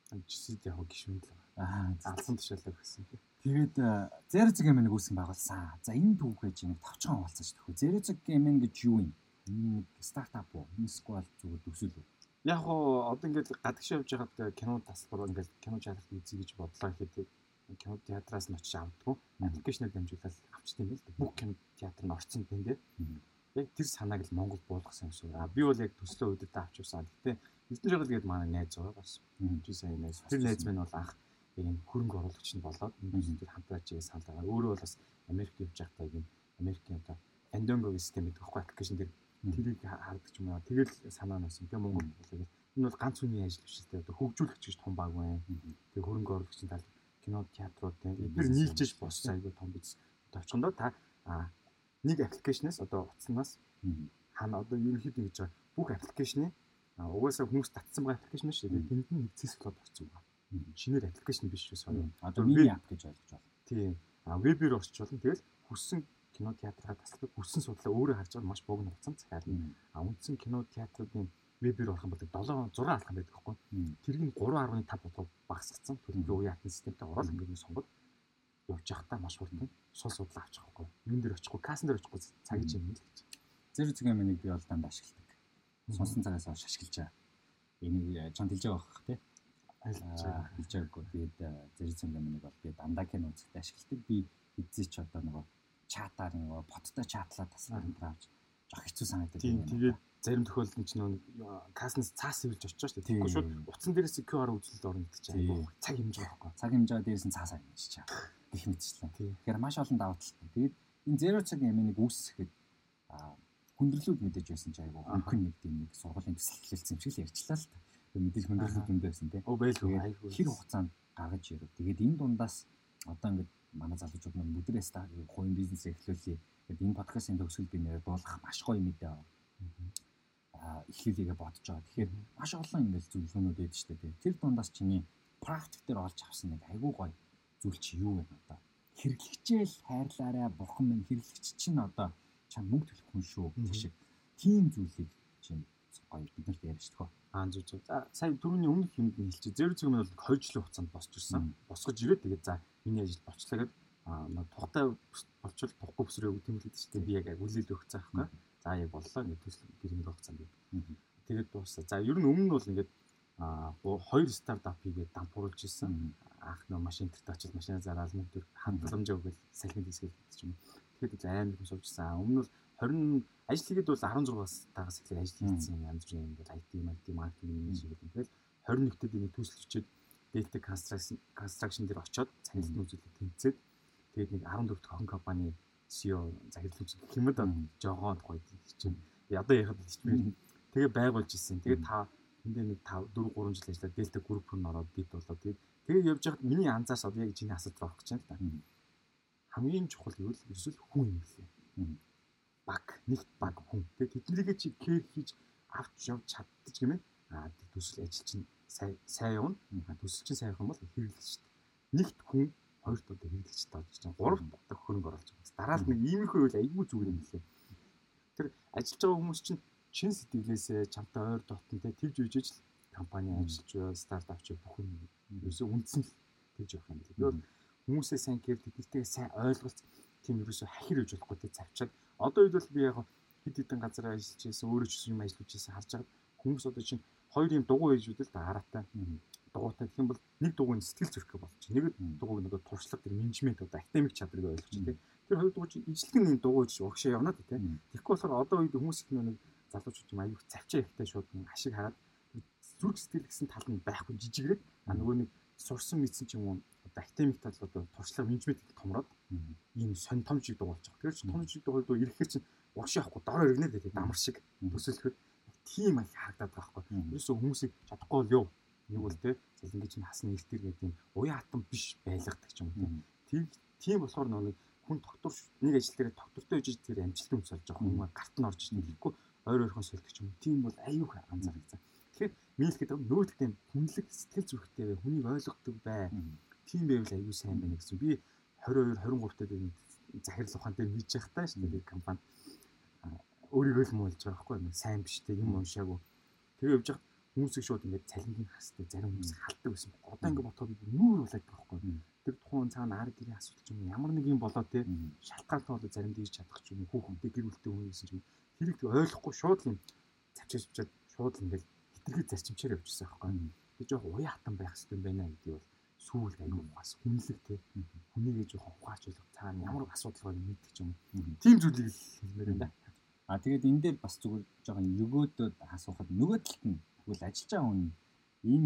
Жисэд яг гişүнд л. Аа Алсан тушаалаа гэсэн тийм. Тэгээд Zerozig Gaming үүсгэн байгуулсан. За энэ түүхээ чи нэг товчхон хуваалцаж тахв. Zerozig Gaming гэж юу юм? Нэг стартап уу? Энэ сквал зүгээр төсөл үү? Яг гоо одоо ингээд гадагш явж байгаад кино тасалбар ингээд кино театрт үзье гэж бодлоо гэхэд кино театраас нь очиж авдггүй. Аппликейшнээр дамжуулаад авчт юм байл. Бүх кино театр нь орцсон тийм дээ. Яг тэр санааг л Монгол буулгасан юм шиг. А би бол яг төслөө үедэд авчихсан. Гэтэ Эрдэнэ жагал гээд манай найз байгаа бас. Чи сайн найз. Тэр найз минь бол анх яг энэ хөрөнгө оруулагч нь болоод энэ бизнесээр хамтраач гэж санал байгаа. Өөрөө бол бас Америкт явж байхдаа яг энэ Америкийн одоо Fandango систем гэдэг байхгүй аппликейшн дээр тэрийг хардаг юм уу. Тэгэл санаа нь байсан. Тэгээ Монгол бол яг энэ бол ганц хүний ажил биш л дээ. Одоо хөгжүүлэгч гэж том баг байна. Тэгээ хөрөнгө оруулагчийн тал кино театрууд эдгээр нийлжиж босч айгүй том бизнес. Одоо очихдоо та нэг аппликейшнээс одоо утаснаас хана одоо ерөнхийдөө гэж бүх аппликейшны угаасаа хүмүүс татсан байгаа аппликейшн шүү дээ. Тэнд нь нэг цэсглод орсон байна. Шинээр аппликейшн биш шүү соёо. Одоо Би- мини ап гэж ойлгож байна. Тийм. А вебээр орч болно. Тэгэл хүссэн кино театраа таслах хүссэн судлаа өөрөө харж байгаа маш богино хугацаанд захиална. А үндсэн кино театруудын вебээр орох юм бол 7 6 алхам байдаг. Мгм. Тэрийг нь 3.5 удаа багасгацсан. Төлөвлөгөө үе хатны системтэй ороод ингээд сонгоод явж явахдаа маш хурдан сул судлаа авчих байхгүй. Юун дээр очихгүй, кассан дээр очихгүй цаг ич юм л гэж. Zerozig Gaming-ийг би бол дандаа ашигладаг. Сонсон цагаас хойш ашиглаж байгаа. Энийг чанд хэлж байгаа бох тий. Хэлж байгаагүй. Тэгээд Zerozig Gaming-ийг бол би дандаа кино үзэхдээ ашигладаг. Би эзээ ч одоо нөгөө чатаар нөгөө боттой чатлаа тасгаар энэ авч жоох хэцүү санагдаад Тийм тэгээд зарим тохиолдолд ч нөө каснаас цаас ивж очиж. Тийм. Тэгэхгүй шууд утсан дээрээс QR үзэлд орно гэдэг чинь айгүй цаг хэмжээ байхгүй. цаг хэмжээ дээрээс нь цаасаа юм шиг чаа. Гэх мэтчлэн. Тийм. Тэгэхээр маш олон даваа талтай. Тэгээд энэ зеро цаг ямиг үүсгэхэд хүндрэлүүд мэдээж байсан ч Аха. хөнгөн нэг тийм нэг сургуулийн төсөл хэлсэн юм шиг л ярьчлаа л та. Мэдээж хүндрэлүүд өндөө байсан тийм. Оо байлгүй Тэгээд айгүй. хэр хугацаанд гаргаж ирв. Тэгээд энэ дундаас одоо ингээд манай залуучууд маань бүдрээс та хувийн бизнес эхлүүлээ. Тэгээд энэ подкастын төгсгөл би нэр дуулах маш гоё мэдээ. Аа эхлүүлээгээ бодож байгаа. Тэгэхээр маш олон ингээд зөвлөгөөнүүд өгдөө штэ тий. Тэр дундаас чиний практик дээр олж авсан нэг айгүй гоё зүйл чи юу вэ одоо? Хэрэглэгчээл хайрлаарай бурхан минь хэрэглэгч чинь одоо чам мөнгө төлөх хүн шүү гэх шиг тийм зүйлийг чинь гоё биднэрт ярьж төгөө. Аа зүг зүг. За сая түрүүний өмнөх юмд нь хэлчих. Зэр зүг нь бол 2 жилийн хугацаанд босч ирсэн. Босгож ирээд тэгээд за миний ажил болчлаа гэд аа тухтай болчвол тухгүй бүсрээ юм л гэдэг чинь би яг хүлээл өгч байгаа байхгүй. За яг боллоо ингээд төсөл гэрмэл хугацаанд. Тэгээд дуусаа. За ер нь өмнө нь бол ингээд аа хоёр стартап хийгээд дампууруулж ирсэн. Анх нөө машин дээр очиж машина зараал мөнгө төр хандламжаа өгөөл салхинд хэсгэл гэдэг юм. Тэгээд амар хүн сувжсан. Өмнө нь 20 ажил хийгээд бол 16-аас тагаас эхлээд ажил хийсэн янз бүрийн юм бол IT, IT, маркетинг юм шиг гэдэг. Тэгэл 21-т энийг төсөлчөөд Delta Construction Construction дээр очиод цаглалтын үзүүлэлт тэнцээд тэгээд нэг 14 дахь хон компани CEO юм да Мгм. жогоон гоё чинь ядаа яхад би тэгээ байгуулж ирсэн. Тэгээ та тэндээ нэг 5 4 3 жил ажиллаад Delta Group руу ороод бит болоод тэгээ тэгээ явж байхад миний анзаарс одоо яг чиний асуулт авах гэж байна. Хамгийн чухал юу л ерөөсөл хүн юм лээ. Баг, нэгт баг хүн. Тэгээ тэднийг чи кэр хийж авч явж чадчих гэмээр аа төсөл ажил чинь сайн сайн явна. Төсөл чинь сайн юм бол хэрэглэж дээ. Нэгт хүн хоёрт одоо хэрэглэгчтэй болж чинь гуравт одоо хөрөнгө оруулж байгаа. Дараа нь нэг иймэрхүү үйл айгүй зүгээр юм лээ. Тэр ажиллаж байгаа хүмүүс чинь чин сэтгэлээсээ чамтай ойр дотн тэ тэгж үжиж л компани ажиллаж буй стартап ч бүх юм ерөөсөө үндсэн л тэгж явах юм бол хүмүүсээ сайн кэр тэднийтэй сайн ойлголц тийм ерөөсөө хахир үж болохгүй тэ завчаад одоо үед бол би яг хэд хэдэн газар ажиллаж байсан өөрөө ч юм ажиллаж байсан харж байгаа. Хүмүүс одоо чинь хоёр юм дугуй хийж үдэл та хараатай дугуйтай гэх юм бол нэг дугуйн сэтгэл зүрхээ болж чинь нэг дугуйг нөгөө туршлага тэр менежмент одоо академик чадрыг ойлгож чинь тэр хоёр дугуй чинь ижлэг нэг дугуйж урагшаа явна тий Тэгэхгүй болохоор одоо үед хүмүүс их нэг залуучууд юм аюух завчаа ихтэй шууд ашиг хараад зүрх сэтгэл гэсэн тал нь байхгүй жижигрээд а нөгөө нэг сурсан мэдсэн ч юм уу академик тал одоо туршлага менежмент томроод ийм сонь томжиг дугуулж байгаа. Тэгэхээр чи томжиг дугуйлд ирэхээр чинь урагшаа авахгүй дор иргэнэ гэдэг дамар шиг төсөөлөхөд тийм их харагдаад байгаа байхгүй. Ерөөсөө хүмүүсийг чадахгүй л юу? Нэг бол те залингич нь хасны эртэр гэдэг юм уян хатан биш байлгадаг юм уу тийм тийм болохоор нэг хүн доктор нэг ажил дээр доктортой үжиж тэр амжилт өмс олж байгаа хүн гарт нь орж ирнэ гэхгүй ойр ойрхон сольдог юм. Тийм бол аюух анзаарчихсан тэгэхээр нийлэх гэдэг нь нөөцтэй хүнлэг сэтгэл зүрхтэй бай хүнийг ойлгодог бай тийм байвал аюу сайн байна гэсэн. Би 22 23 дээр захирал ухаан дээр хийж явахтаа шүү дээ компани өөрийгөө л муулж байгаа байхгүй сайн биш те юм уншаагүй. Тэр явж байгаа хүмүүсийг шууд ингээд цалингийн хастай зарим хүмүүс халдаг байсан. Одоо ингээд ботход нүүр болоод байгаа байхгүй. Тэр тухайн цаана ар гэрийн асуудал юм ямар нэг юм болоо те шалтгаалтай болоо зарим дийж чадах ч юм уу? Хүүхэнтэй гэр бүлтэй хүн гэсэн ч юм хэрэг ойлгохгүй шууд юм цавчиж чад шууд л ингээд хитрхи зарчимчээр явчихсан байхгүй. Би жоох уян хатан байх хэрэгтэй байна гэдгийг бол сүүл аягүй бас хүнлэг те хүнийгээ жоох ухаач болох цаана ямар асуудал байгааг мэдчих юм. Тийм зүйлийг л хэлмээр байна. А тэгээд энэ дээр бас зүгээр жоохон нөгөөдөд асуухад нөгөө талд нь Тэгвэл ажиллаж байгаа хүн ийм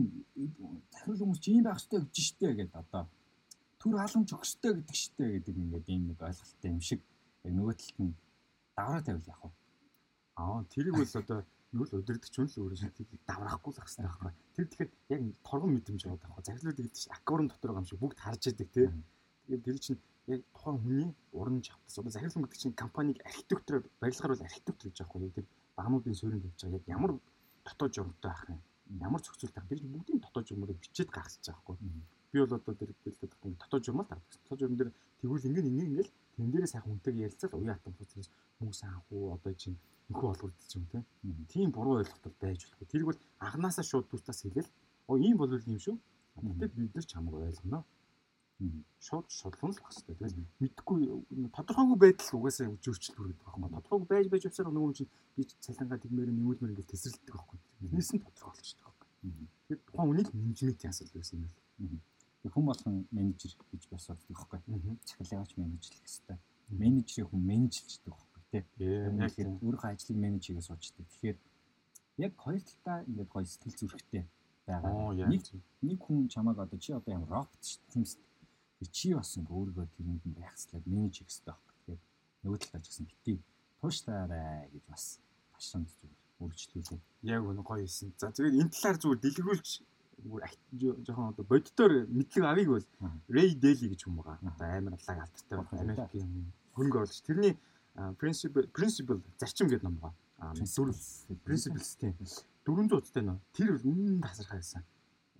захирал хүмүүс чи ийм байх хэрэгтэй гэж штэ гэдэг одоо төр халамж хэрэгтэй гэдэг штэ гэдэг ингээд ийм нэг ойлголттой юм шиг яг нөгөө талд нь давраа тавил яг уу. Аа тэрийг бол одоо юу л удирдах ч л өөрөө шийдэл давраахгүй л хэрэгтэй байхгүй. Тэр тэгэхээр яг торгон мэдрэмж аваад авах. Захирлууд гэдэг чинь аквариум дотор байгаа юм шиг бүгд харж яадаг тий. Тэгээд тэр чинь яг тухайн хүний уран чавтас одоо захирлын гэдэг чинь компаниг архитектураар барилгаар бол архитектор гэж аахгүй. Тэр багнуудын суурин тавьж байгаа яг ямар дотоод журмтай байх юм. Ямар зохицуулт байх. Тэр бүгдийн дотоод журмыг бичээд гаргасч байгаа хгүй. Би бол одоо тэр дэлгэдэг дотоод журмал гаргасан. Дотоод журм дээр тэгвэл ингэ ингэ ингээл тэн дээрээ сайхан хүнтэйг ярилцаад уян хатан фуцрээс хүмүүс анхуу одоо чинь нөхөө олгогдчих юм те. Тийм буруу ойлголт байж болохгүй. Тэр бол анханасаа шууд дүүстас хэлэл. Оо ийм бол юм шүү. Тэгтээ бид нар ч хамаг ойлгоно шууд шудлан л багстай. Тэгэл мэдхгүй тодорхойгүй байдал угаасаа зөрчил бүрээд байгаа юм. Тодорхойгүй байж байж явсаар нөгөө чинь би цалингаа тэгмээр нэмүүлмээр ингээл тесрэлдэг байхгүй. Тэрнээс нь тодорхойлж байгаа байхгүй. Тэгэхээр тухайн үнийг менежментийн асуудал байсан юм байна. Хүн болгон менежер гэж бас боддог байхгүй. Цахилгаач менежлэх хэрэгтэй. Менежерийг хүн менежлждэг байхгүй тий. Тэгэхээр өөрийнхөө ажлыг менеж хийгээ суучдаг. Тэгэхээр яг хоёр талдаа ингээд гоё сэтгэл зүрэхтэй байгаа. Нэг нэг хүн чамааг одоо чи одоо ямар робот шүү дээ. Тимс чи бас ингээ өөрийгөө тэрэнд нь байх хэрэгтэй менеж хийх хэрэгтэй баг. Тэгэхээр нөгөө талаас ч гэсэн битгий тууштаарай гэж бас башрамд зүгээр үргэлжлүүлээ. Яг үнэ гоё хэлсэн. За тэгээд энэ талаар зүгээр дэлгэрүүлж жоохон одоо боддоор мэдлэг авыг бол Ray Daly гэж хүн байгаа. Одоо амар лаг алдартай Америкийн хөнгө болж тэрний principle principle зарчим гэдэг ном байгаа. Principles тийм 400 утастай нөө. Тэр бол үнэн тасархаа гэсэн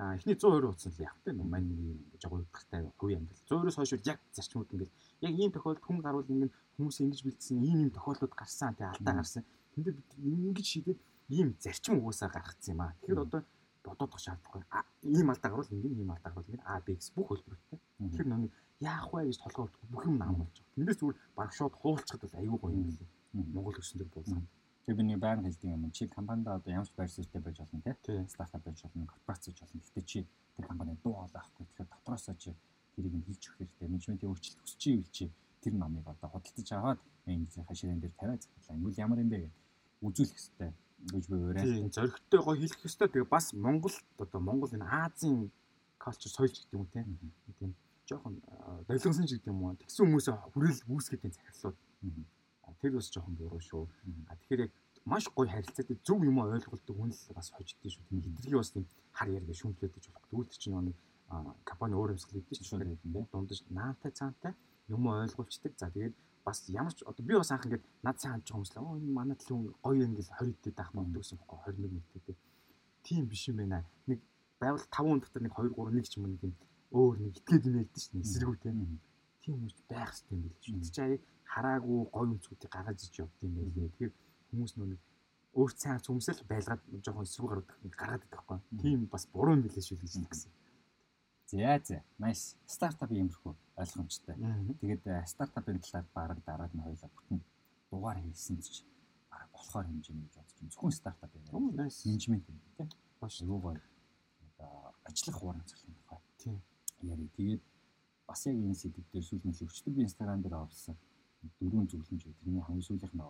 а эхний 120 утсан л яг тэ мань нэг юм. Жагуу утгатай хувийн амьдрал 120-оос хойш яг зарчмууд ингээд яг ийм тохиолдолд хүн гарвал ингээд хүмүүс ингэж бэлдсэн ийм ийм тохиолдлууд гарсан тий алдаа гарсан. Тэндээ бид ингэж шийдээд ийм зарчим угаасаа гаргацсан юм аа. Тэгэхээр одоо бодоод тах шаардлагагүй ийм алдаа гарвал ингээд ийм алдаа гарвал ингээд а б x бүх хөлбөртэй тэгэхээр нэг яах вэ гэж толгой бүх юм наам болж байгаа тэндээс зүгээр баг шууд хуулцахад бол аюу гоё юм билээ Монгол өсөн дээр буулсан Тэгээ би нэг байнга хэлдэг юм. Чи компанид одоо ямар ч байр суурьтай байж болно те. Стартап байж болно, корпорац байж болно. Гэхдээ чи тэр компани дуу олохгүй. Тэгэхээр дотроосоо чи тэрийг нь хийж өгөх хэрэгтэй. Менежментийн өөрчлөлт хүсэж ивэл чи тэр номыг одоо худалдаж аваад менежерийн хаширын дээр тавиад захирлаа. Ингүүл ямар юм бэ гэдэг үзүүлэх хэрэгтэй гэж би уриалсан. Тийм зөрөгтэй гоё хэлэх хэрэгтэй. Тэгээ бас Монгол одоо Монгол энэ Азийн culture соёлч гэдэг юм те. Тийм жоохон долгионсон ч гэдэг юм уу. Тэгсэн хүмүүсээ хүрэл үүсгэдэг захирлууд тэр бас жоохон буруу шүү. А тэгэхээр яг маш гоё харилцаатай зөв юм ойлголдог хүн л бас хождсон шүү. Тийм хитрхи бас тийм хар яриа шүмплээд гэж болох. Тэгвэл чинь нэг компани өөр юмсгал хийдэг шүү дээ. Дундаж наантай цаантай юм ойлгуулцдаг. За тэгээд бас ямар ч одоо би бас анх ингээд над сайн хандж байгаа хүмүүс л оо энэ манай төлөв гоё ингээд 20 дэд ах мөн гэсэн бохоо 21 мэдтэй. Тийм биш юм байна. Нэг байвал 5 хүн дотор нэг 2 3 нэг ч юм нэг юм өөр нэг итгээд юм ярьдэн дээ. Эсэргүү тийм. Тийм хүмүүс байх хэрэгтэй юм биш үү? Чи хараагүй гоё өнцгүүдийг гаргаж иж явд юм байлээ. Тэгэхээр хүмүүс нөө нэг өөрт сайн хүмүүсэл байлгаад жоохон эсрэг гаргадаг гаргаад байдаг байхгүй. Тийм бас буруу юм билээ шүү гэж хэлсэн. За за. Nice. Стартап иймэрхүү ойлгомжтой. Тэгээд стартапын талаар баг дараад нь хоёлаа бүтэн дугаар хийсэн ч баг болохоор хэмжээний гэж бодож байна. Зөвхөн стартап юм. Менежмент юм тийм. Баш юу гоё. Одоо ажиллах хуурын цалин. Яри. Тэгээд бас яг энэ сэдв дээр сүүл нь өчтөр би инстаграм дээр оруулсан дөрвөн зөвлөмж үү. Тэрний хамгийн сүүлийнх нь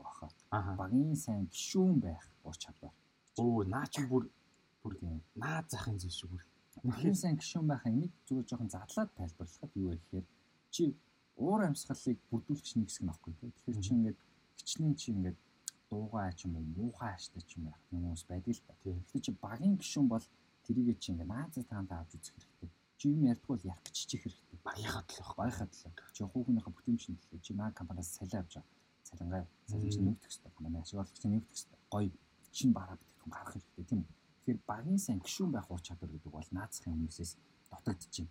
хаа. Багийн сайн гişүүн байх ур чадвар. Өө наа чи бүр бүр тийм наа захын зүйл шүү бүр. Багийн сайн гişүүн байх энийг зүгээр жоохон задлаад тайлбарлахад юу вэ гэхээр чи уур амьсгалыг бүрдүүлэгч нэг хэсэг нөхгүй тийм. Тэгэхээр чи ингээд хичнээн чи ингээд дуугаа ч юм уу муухай ааштай ч юм байх хүмүүс байдаг л та. Тэгэхээр чи багийн гişүүн бол тэрийгээ чи ингээд наазаа таанд авч үзэх хэрэгтэй. Чи юм ярьдгүй бол ярих гिचчих хэрэгтэй. Багийнхаа төлөө багийнхаа төлөө. Чи хүүхнийхээ бүтээмжийн төлөө чи наа компаниас салиа авч байгаа. Цалингаа цалинч нэмэгдэх хэрэгтэй. Компани ашиглалч нэмэгдэх хэрэгтэй. Гоё чинь бараа бүтээгдэхүүн гаргах хэрэгтэй тийм үү? Тэгэхээр багийн сайн гişүүн байх ур чадвар гэдэг бол наацхийн хүмүүсээс дутагдчихэв.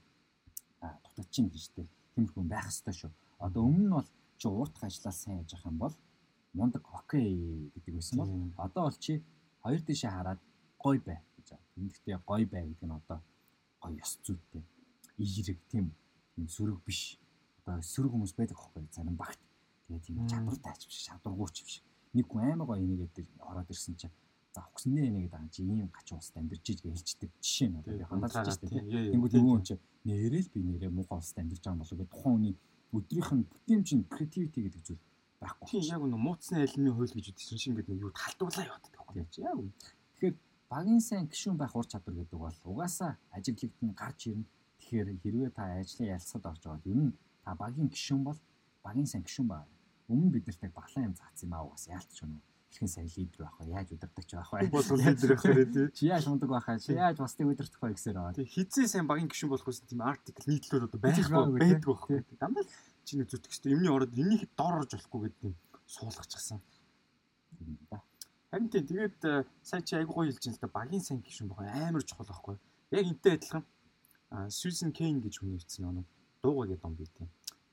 Аа дутагдчихэв гэж дээ тиймэрхүү байх ёстой шүү. Одоо өмнө нь бол чи ууртах ажиллаа сайн яж ах юм бол мундаг окей гэдэг байсан бол одоо бол чи хоёр тишээ хараад гой бай гэж байна. Тэмдэгтээ гой бай гэдэг нь одоо гой ёс зүйтэй. Ийрэг тийм тийм сөрөг биш. Одоо сөрөг хүмүүс байдаг хөөхгүй зарим багт. Тэгээ тийм чадвартай ач биш, шавдургууч биш. Нэг хүн аймаг гоё нэгээд ороод ирсэн чинь за өгснээ нэгээд аа чи ийм гач уусд амьдэрч иж гэж хэлждэг жишээ нь одоо хандаж байгаа шүү дээ. Тэнгүүд юм уу чи нэрэл би нэрээ муухай уусд амьдэрч байгаа болов гэдэг тухайн хүний өдрийнх нь бүтээмж нь creativity гэдэг зүйл байхгүй. Тийм яг нэг мууцны алимны хууль гэж үдсэн шиг ингээд юу халдварлаа яваад байгаа байхгүй. Яг. Тэгэхээр багийн сайн гişүүн байх ур чадвар гэдэг бол угаасаа ажиглэгт нь гарч ирнэ. Тэгэхээр хэрвээ та ажлын ялцад орж байгаа юм та багийн гişүүн бол багийн сайн гişүүн баа. Өмнө бид нарт баглаа юм заасан юм аа угаасаа яалтч өнөө ихэнх сайн лидер байх вэ? Яаж удирдах байх вэ? Бол лидер байх хэрэг тий. Чи яаж ундаг байх вэ? Чи яаж бусдыг удирдах вэ гэсээр. Тий. Хизээ сайн багийн гишүүн болох гэсэн тийм артикл нийтлүүд одоо байхгүй байдаг байхгүй. Дандаа чиний зүтгэх хэрэгтэй. Юмний ороод энийг дор орж болохгүй гэдэг юм суулгачихсан. Тийм тэгээд э, сая чи айгуу гоё хэлж байна л да багийн сайн гишүүн байх амар чухал байхгүй. Яг энтэй адилхан Susan Kane гэж хүн нэвцсэн нэг дуугаа гэдэг юм бий тийм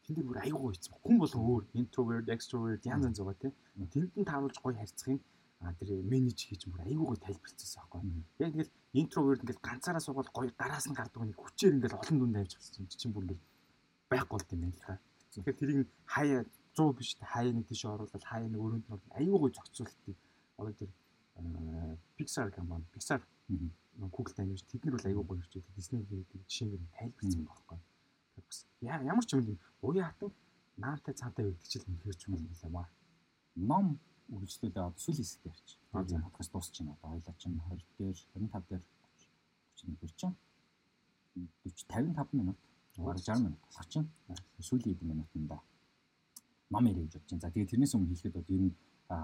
тэн дээр бүр аягүй ийцсэн. Хүн болон өөр introvert, extrovert янз янз байгаа тийм. Тэнд нь тааруулж гоё харьцахын а тэр менеж хийж бүр аягүй гоё тайлбарлчихсан байхгүй. Яг тэгэл introvert ингээл ганцаараа суугаад гоё гараас нь гардаг нэг хүчээр ингээл олон дүнд авч хэлсэн чинь бүр ингээл байхгүй болд юм байна л хаа. Тэгэхээр тэрийг хаяа 100 биш хаяа нэг тийш оруулаад хаяа нэг өрөөнд нь аягүй гоё зохицуултыг одоо тэр Pixar компани Pixar Google тань тэд нар бол аягүй гоё хэрчээд Disney гэдэг жишээнээр тайлбарсан байхгүй. Бас ямар ч юм уян хатан наантай цаантай байдаг чил үнэхээр ч юм юм аа. Ном үргэлжлүүлээ одоо сүүлийн хэсэгт ярьч. Одоо подкаст дуусч байна. Одоо хоёлаа чинь 20 дээр 25 дээр 31 дээр чинь 40 55 минут. 60 минут болох чинь. Сүүлийн хэдэн минутанда ном ярих гэж бодож байна. За тэгээд тэрнээс өмнө хэлэхэд бол ер нь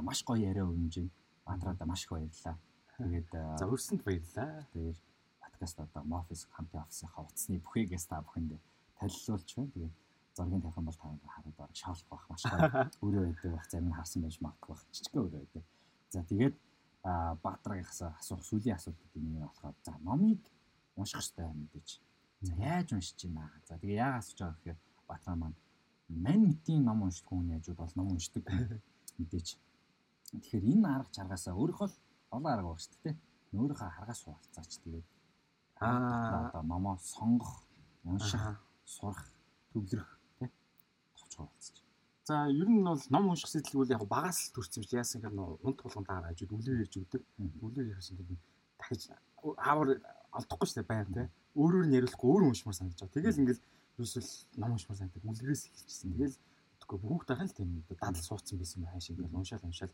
маш гоё яриа өрнөж байна. Мантрада маш их баярлалаа. Тэгээд за өрсөнд баярлалаа. Тэгээд подкаст одоо Moffice хамтын офисынхаа утасны бүхээгээс та бүхэнд танилцуулж байна. Тэгээд зургийн тавих бол та хараад бараг шаалх байх маш гоё. Өөрөө байдаг байх зарим нь харсан байж магадгүй байх. Жижиг өөрөө байдаг. За тэгээд Баатарагаас асуух сүүлийн асуултууд нэг нь болохоор за номыг унших хэрэгтэй мэдээж. За яаж уншиж байна? За тэгээ яагаад асууж байгаа гэхээр Баатар маань мань мэтийн ном уншдаг хүн яжууд бол ном уншдаг мэдээж. Тэгэхээр энэ арга чаргаасаа өөрөөхөө олон арга байна шүү дээ. Өөрийнхөө харгаас хуваалцаач тэгээд аа одоо номоо сонгох, унших сурах, төвлөрөх тий товч хуваалцаж. За ер нь бол ном унших сэтгэл бол яг багаас л төрсөн биш яасан гэхээр унт болгон дараа хажууд үлээр ярьж өгдөг. Үлээр ярьсан гэдэг дахиж аавар олдохгүй шүү дээ байр тий. Өөрөөр нь яриулахгүй өөр уншмаар санагдаж байгаа. Тэгэл ингээл юусэл ном уншмаар санагдав. Үлгэрээс эхэлчихсэн. Тэгэл тэгэхгүй бүгд дахин л тийм дадал суудсан байсан байх шиг ингээл уншаал уншаал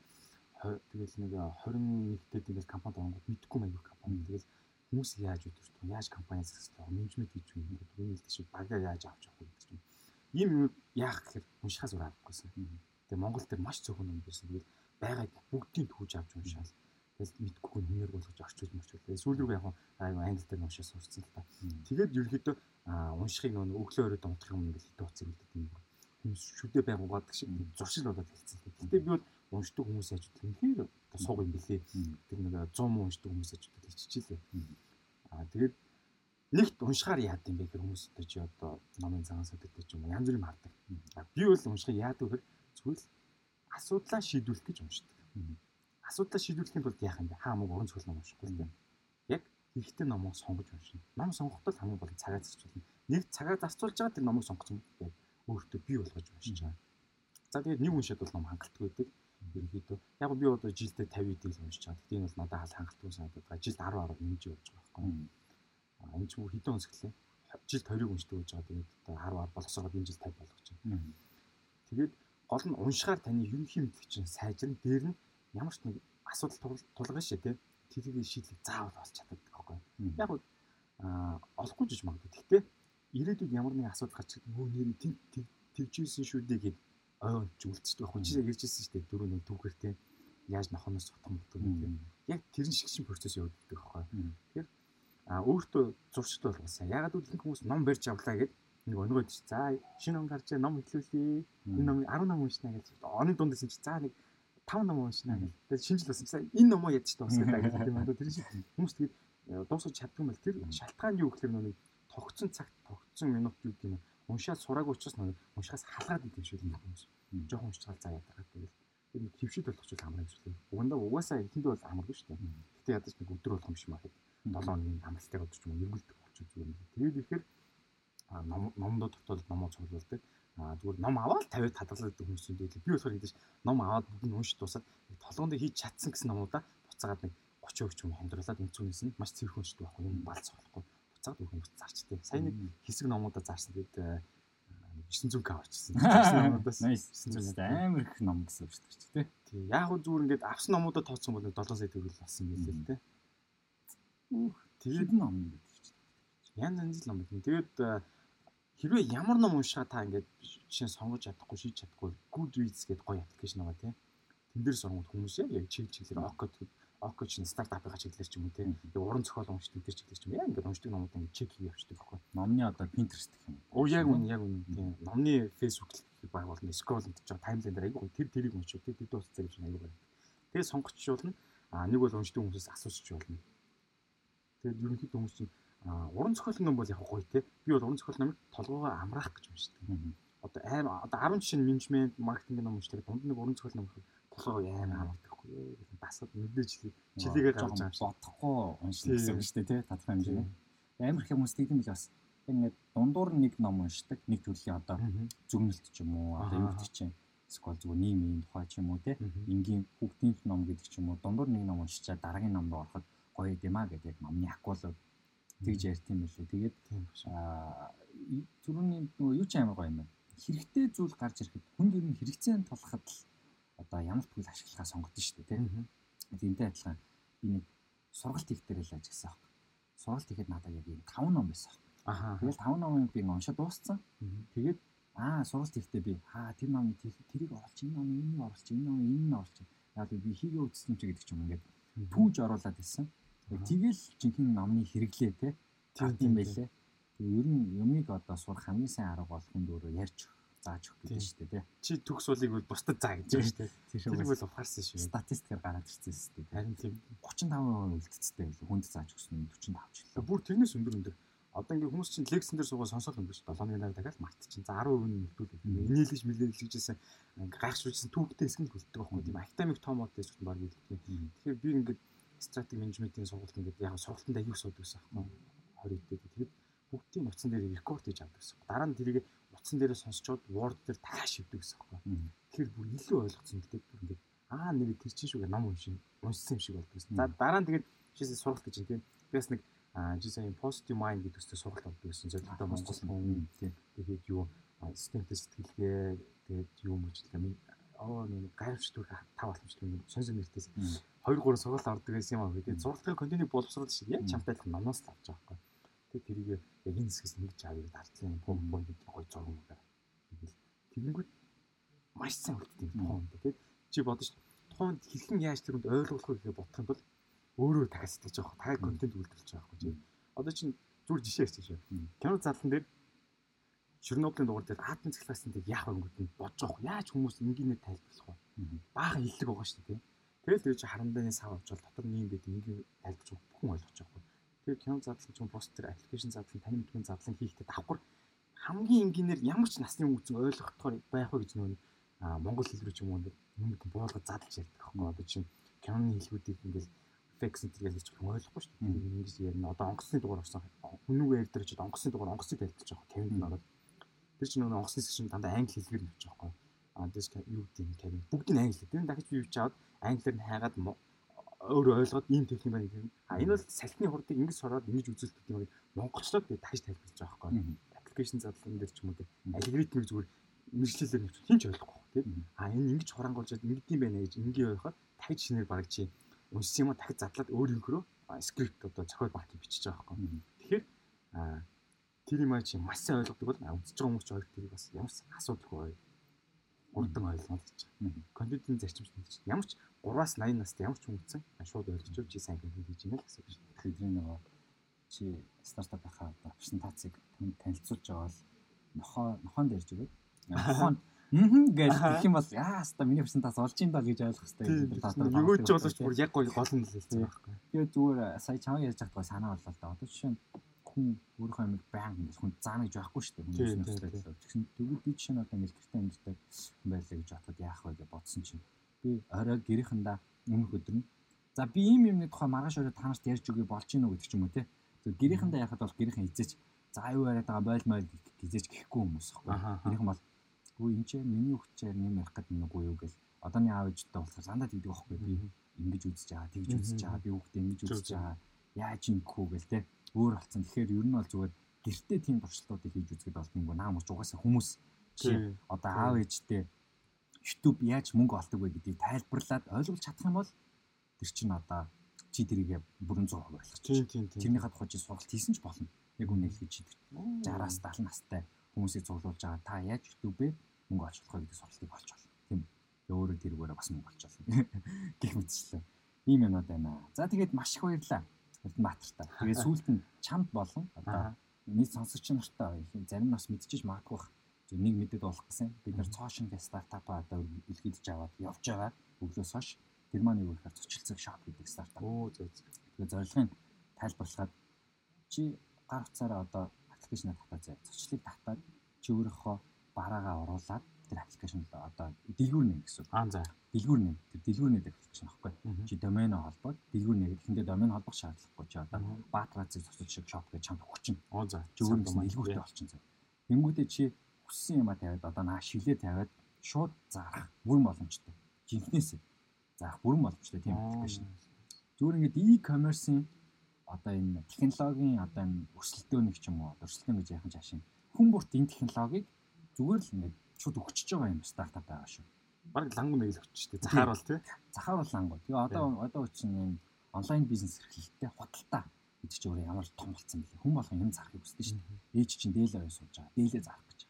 тэгэл нэг 21-д тэгэл компанид оронгууд мэдхгүй маяг компани. Тэгэл хүмүүс яаж өдөрт яаж компаниас хэвчээ менежмент хийж юм гэдэг үүнээс тийш багаа яаж авч явах вэ гэдэг юм. Ийм юм яах гэхээр уншихаас өөр аргагүйсэн. Тэгээ Монгол дээр маш цөөхөн юм байсан. Тэгэл байгаа бүгдийг түүж авч уншаал. Тэгэл мэдгүй хүнээр болгож орчуул мөрчүүлээ. Сүүл рүү яг айгу англи дээр уншаа сурцсан л та. Тэгээд ерөнхийдөө уншихыг нөө өглөө өрөөд унтах юм ингээл хитэ уцсан гэдэг юм. Хүмүүс шүдэ байгуу гадаг шиг зуршил болоод хэлсэн. Гэтэ би бол уншдаг хүмүүс ажууд үнэхээр сууг юм бэлээ. Тэр нэг 100 муу уншдаг хүмүүс ажууд хэлчихжээ. Аа тэгээд нэгт уншихаар яад юм бэ гэхээр хүмүүс одоо чи одоо номын цагаан сүдэтэй ч юм уу янз бүрийн хардаг. Би бол уншихыг яадаг гэхээр зүгээр л асуудлаа шийдвэрлэх гэж уншдаг. Асуудлаа шийдвэрлэхийн тулд яах юм бэ? Хаа мөг уран ном уншихгүй юм. Яг хэрэгтэй номоо сонгож уншина. Ном сонгохдоо хамгийн гол цагаа зарцуулна. Нэг цагаа зарцуулж байгаа тэр номыг сонгосон яг өөртөө бий болгож уншиж байгаа. За тэгээд нэг уншаад бол ном хангалттай байдаг. Ерөнхийдөө яг би одоо жилдээ 50 эдийг л уншиж байгаа. Тэгтээ энэ бол надад хангалттай санагдаад байгаа. Жилд 10 10 нэмж явж байгаа байхгүй. Энэ ч бүр хэдэн онцглээ. Жилд 20-ыг уншдаг гэж байгаа. Тэгээд одоо 10 10 боловсроод энэ жил 50 болгож байна. Тэгээд гол нь уншихаар таны ерөнхий мэдлэг чинь сайжрна. Дээр нь ямар ч нэг асуудал тулгаж шээ тий. Тэрийг шийдлийг заавал олж чаддаг байхгүй. Яг аа олохгүй жиж магадгүй. Гэхдээ ирээдүйд ямар нэг асуудал гарч ирэх нөө нэр нь тэгжсэн шүү дээ гэд ойж үлдчихдэг байхгүй. Чи ярьжсэн шүү дээ. Дөрөв нэг түүхэртэй яаж нохоноос сутгах юм бэ? Яг тэрэн шиг шин процесс явагддаг байхгүй. Тэгэхээр а өөртөө зуршил болгосон. Ягаад гэвэл хүмүүс ном барьж авлаа гэд нэг өнгөөд чи за шинэ ном гарч ном хэлүүлээ. Энэ ном 10 ном уншина гэж. Оны дундаас чи за нэг 5 ном уншина гэж. Тэгээд шинжил болсон. Энэ номоо ядч дуусгах гэдэг юм байна. Тэр шиг хүмүүс тэгээд э, дуусгаж чаддаг юм бол тэр шалтгаан юу гэхээр нэг тогтсон цагт тогтсон минут юу гэдэг юм уншаад сураагүй учраас нэг уншихаас халаад идэв шиг юм хүмүүс. Жохон уншчихвал за ядаргаад тэгэл. Тэр нэг хөвшид болох ч амар юм шиг. Угандаа угаасаа эхэндээ бол амаргүй шүү дээ. Гэтэ ядаж нэг өдөр болох юм шиг маа хэд 7 хоногийн амралттай бодож юм эргүүлдэг болчих зүгээр юм. Тэгээд ихээр ном номдоо тогтоол номоо цуглуулдаг. Аа зүгээр ном аваад тавиад хадгалдаг хүмүүс юм дээ. Би болохоор хэдэж ном аваад бүгд уншиж дуусаад толгоонд хийж чадсан гэсэн номуудаа буцаагаад нэг 30 өгч юм хямдруулаад энэ цүнээс нь маш цэвэрхэн уншдаг байхгүй юм балц болохгүй. Буцаад бүх хүмүүс зарчдаг. Сайн нэг хэсэг номуудаа зарсан тэгээд 900к авчихсан. Номуудаас 900 амар их ном гэсэн үг шүү дээ. Тий. Яг хөө зүгээр ингээд авсан номуудаа тооцсон бол 7 сая төгрөг болсон юм билээ л дээ. Тэгээд ном гэдэг чинь. Янз янз ном юм. Тэгээд хэрвээ ямар ном уншаа та ингээд жишээ сонгож чадахгүй шийдэж чадахгүй Goodreads гэдэг гоё аппликейшн байгаа тийм. Тэн дээр сонгоод хүмүүс яг чиг чиглэлээр Okko Okko чинь стартапын чиглэлээр ч юм уу тийм. Уран зохиол уншдаг тэр чиглэлээр ч юм. Яг ингээд уншдаг номууд ингээд чек хийе явчихдаг байхгүй. Номны одоо Pinterest гэх юм. Оо яг үн яг үн тийм. Номны Facebook байгуулна scroll хийж байгаа таймлайн дээр айгүй тэр тэрийг уншиж тэр тэр дуус зэрэг айгүй байна. Тэгээ сонгочихвол а нэг бол уншдаг хүмүүсээс асуусч болно. Тэгээд ерөнхийдөө хүмүүс чинь уран зохиолын ном бол яг гоё те. Би бол уран зохиолын номыг толгоогоо амраах гэж уншдаг. Одоо аим одоо 10 жишээ менежмент, маркетинг ном уншдаг. Дунд нэг уран зохиолын ном толгоогоо аим амардаг байхгүй. Басаад мэдээж чилээгээ гаргаж байгаа бодохгүй уншдаг гэсэн үг шүү дээ те. Тодорхой хэмжээний. Амар их хүмүүс тэгдэм л бас ингээд дундуур нэг ном уншдаг. Нэг төрлийн одоо зүгнэлт ч юм уу, одоо юу гэдэг чинь эсвэл зүгээр нийгмийн тухай ч юм уу те. Энгийн хүүхдийн ном гэдэг ч юм уу. Дундуур нэг ном уншичаад дараагийн номд ороход гоё юм а гэдэг номны акулууд тэгж ярьт юм билээ. Тэгээд аа түрүүний нөгөө юу ч амар гоё юм байна. Хэрэгтэй зүйл гарч ирэхэд хүн ер нь хэрэгцээнд тулахад л одоо ямар зүйл ашиглахаа сонгодсон шүү дээ тийм. Тэнтэй адилхан би нэг сургалт хийх дээр л ажилласан аах. Сургалт хийхэд надад яг ийм 5 ном байсан. Аха. Тэгээд 5 номыг би уншаад дууссан. Тэгээд аа сургалт хийхдээ би аа тэр номыг тэрийг оруулж энэ номыг энийг оруулж энэ номыг энэ оруулж яа би хийгээ үзсэн ч гэдэг ч юм ингээд түүж оруулаад хэлсэн. Тэгэл жинхэнэ номны хэрэглээ те. Тэгт юм байлээ. Тэгээ ер нь юмыг одоо сурах хамгийн сайн арга бол хүнд өөрөө ярьж зааж өгөх гэдэг шүү дээ. Чи төгс суулыг бол бусдад заа гэж байна шүү дээ. Тэр бол ухаарсан шүү. Статистикээр гараад ирсэн шүү дээ. Харин тийм 35% үлдцэцтэй байлаа. Хүнд зааж өгсөн нь 45 ч лээ. Бүр тэрнээс өндөр өндөр. Одоо ингээ хүмүүс чинь лекцэн дээр суугаад сонсоод юм биш. 7-ны дараа дахиад март чинь. За 10% нь нөлөөлөв. Инээлж мэлээлж хийжсэн гайхшруулсан түүхтэй хэсэг нь үлддэг байхгүй. Тийм академик томод гэсэн баг үлддэг. Тэгэхээр би ингээд стратеги менежментийн сургалт ингээд яг сургалтанд аяг суудаг гэсэн аахгүй 20 дээд. Тэгэд бүгдийн утсан дээр рекорд хийж авдаг гэсэн. Дараа нь тэрийг утсан дээрээ сонсчоод Word дээр дахиад шивдэг гэсэн аахгүй. Тэгэхээр бүр илүү ойлгоцсон гэдэг бүр ингээд аа нэр тэр чинь шүүгээ ном уншин уншсан юм шиг болдог гэсэн. За дараа нь тэгээд жишээ сургалт гэж юм тийм. Бяс нэг жишээ positive mind гэдэг үстэй сургалт авдаг гэсэн. Зөвхөн Монгол хүн тийм. Тэгээд юу системтэй сэтгэлгээ тэгээд юу мөчлөг оо нэг гайвч түр тав боломжтой юм сонсон нэртээс 2 3 сургалт ордог гэсэн юм аа. Тэгээд сургалтын контентийг боловсруулж яг чамтай адилхан номоос л авч байгаа байхгүй. Тэгээд тэрийг яг энэ хэсгээс нэг жавыг дартлын пом пом гэдэг гой мөгээр. Тэгэл тэгэнгүүт маш сайн үлддэг юм. Тэгээд чи бодож тухайд хэрхэн яаж тэр хүнд ойлгуулах вэ гэж бодохын тулд өөрөө дахиад сэтгэж байгаа. Дахиад контент үйлдвэрлэж байгаа тийм. Одоо чинь зүгээр жишээ ярьчих шүү. Кино задлан дээр Чернобылийн дугаар дээр атом цэглэсэн дээр яах вэ гэдэг нь бодож байгаа. Яаж хүмүүс энгийнээр тайлбарлах вэ? Баахан хиллэг байгаа шүү дээ. Тэгэл тэр чинь харамдааны сав авчвал дотор нь юм байдаг энгийн тайлбарч бүхэн ойлгож байгаа. Тэгэхээр кино задлан ч юм постэр аппликейшн задлан таны мэдмэн задлан хийхдээ давхар хамгийн энгийнээр ямар ч насны хүн ойлгохдохоор байх вэ гэж нөгөө Монгол хэл рүү ч юм уу юм буулгад задлж ярьдаг байхгүй. Одоо чинь киноны хэлбүүдийг ингээл фекс гэж ч ойлгохгүй шүү дээ. Ингэж ярина. Одоо онгоцны дугаар орсон. Хүнүүгээр ярьдаг ч онгоцны дугаар онгоцыг тайлбарлаж байгаа. Кевин надад. Тэр чинь нөгөө онгоцны чинь дандаа англи хэлээр нэвч байгаа байхгүй. А дэс юу гэдэг юм Кевин. Бүгд нь англи. Тэр дахиж юу чаад англиар нь хайгаад өөрөө ойлгоод ийм техник байна гэх юм. А энэ бол салтны хурдыг ингэж сураад ингэж үзүүлдэг юм. Монголчлоод дахиж тайлбарлаж байгаа байхгүй. Аппликейшн задлан дээр ч юм уу алгоритмыг зүгээр мэржлэлээр нэвч хинч ойлгохгүй тийм. А энэ ингэж хураангуулж ингэдэм байна гэж ингийн ойлгоход дахиж шинээр бараг чи уншсан юм дахиж задлаад өөр юм хөрөө скрипт одоо зохиол багт бичиж байгаа байхгүй. Тэгэхээр тэр юм чи маш сайн ойлгодог бол үзэж байгаа хүмүүс ч ойлгох тэрийг бас ямар асуудалгүй урдан гэж байна. Контентын зарчимч чинь ямар ч 3-аас 80 настай ямар ч хүн шууд ойлгож чи сайн контент хийж байна гэсэн үг шүү. Тэгэхээр энэ нөгөө чи стартап байхаа одоо презентацийг танилцуулж байгаа бол нохоо нохоон дээрж өгөөд нохоон Мм гэж гэх юм бол яа хаста миний презентац олж ин даа гэж ойлгох хэрэгтэй. Нөгөө ч болооч бүр яг гоё гол нь л хэлсэн байхгүй. Тэгээ зүгээр сая чамаа ярьж байгаа санаа боллоо да. Одоо жишээ нь хүн өөрийнхөө амиг баян ингэж хүн заана гэж байхгүй шүү дээ. Хүмүүс нөхцөлтэй. Тэгсэн тэгвэл би жишээ нь одоо ингэж гэртээ амьдтай байлаа гэж бодоход яах вэ гэж бодсон чинь. Би орой гэрийнхэндээ өмнөх өдөр нь. За би ийм юмны тухай маргааш орой танарт ярьж өгье болж гинөө гэдэг ч юм уу те. Тэг гэрийнхэндээ яхад бол гэрийнхэн эзэж за аюу яриад байгаа бойл мойл гэзэж гэхгүй хүмүүс аахгүй. Гэрийнхэн бол Гүй энэ чинь миний хүчээр нэм ярих гэдэг нүггүй юу? гэл одооний аав ээжтэй болохоор зандаа тэгдэг байхгүй би. Ингэж үзэж байгаа тэгж үзэж байгаа би хүүхдээ ингэж үзэж байгаа. Яаж ингэхүү гэл те өөр болсон тэгэхээр ер нь бол зүгээр гэртээ тийм туршилтуудыг хийж үзэхэд болдгоо наам уч угаасаа хүмүүс чи одоо аав ээжтэй YouTube яаж мөнгө олдог вэ гэдгийг тайлбарлаад ойлгуулж чадах юм бол тэр чинь одоо чи тэрийг бүрэн 100% ойлгож чинь. Тэрний хад хожиж сургалт хийсэн ч болно. Яг үнэ хэлж чи 60-аас 70 настай хүмүүсийг цуглуулж байгаа та яаж YouTube-ээр мөнгө олж болох гэдэг сургалтыг олж болно. Тийм. Өөрөө тэрүүгээрээ бас мөнгө олж болно. Гэх мэтчлээ. Ийм юмнууд байна. За тэгээд маш их баярлалаа. Эрдэнэ Баатартай. Тэгээд сүүлд нь чамд болон одоо нийт сонсогч нартай зарим нас мэдчихэж магадгүй бах. Нэг мэдээд болох гэсэн. Бид нар цоошин гэх стартапаа одоо илгэдэж аваад явж байгаа. Өглөөс хойш тэр маань юу гэхээр зочилцог шоп гэдэг стартап. Оо зөв зөв. Тэгээд зорилгын тайлбарлахад чи гар утсаараа одоо аппликейшн татаад заяа. Зочлыг татаад чи өөрийнхөө бараагаа оруулаад тэр аппликейшн одоо дэлгүүр нэм гэсэн. Аа за. Дэлгүүр нэм. Тэр дэлгүүр нэ дээр болчихно байхгүй. Чи домен холбоод дэлгүүр нэгэд ихэндээ домен холбох шаардлагагүй чи одоо баатрацыг цоцолж шиг шоп гэж чамд өгчин. Аа за. Чи өөр юм дэлгүүртэй болчихно зав. Тэнгүүдээ чи хүссэн юм а тавиад одоо наа шилээ тавиад шууд зарах бүрэн боломжтой. Жинхнээсээ заах бүрэн боломжтой тийм аппликейшн. Зүгээр ингээд e-commerce-ийн одоо энэ технологийн одоо энэ өрсөлдөөнөх ч юм уу өрсөлдөөн гэж яахан чаашин хүн бүрт энэ технологиг зүгээр л ингээд шууд өгчөж байгаа юм стартап байгаа шүү. Бараг лангу нэг л өгч штэ. Захаар бол тий. Захаар бол лангу. Тэгээ одоо одоо үчин энэ онлайн бизнес эрхлэлтэй худалдаа гэдэг чинь өөрөө ямар том болсон бэлээ. Хүн болгон юм зарахыг хүсдэг дээ. Ээж чинь дээлээ ойс сууж байгаа. Дээлээ зарах гэж.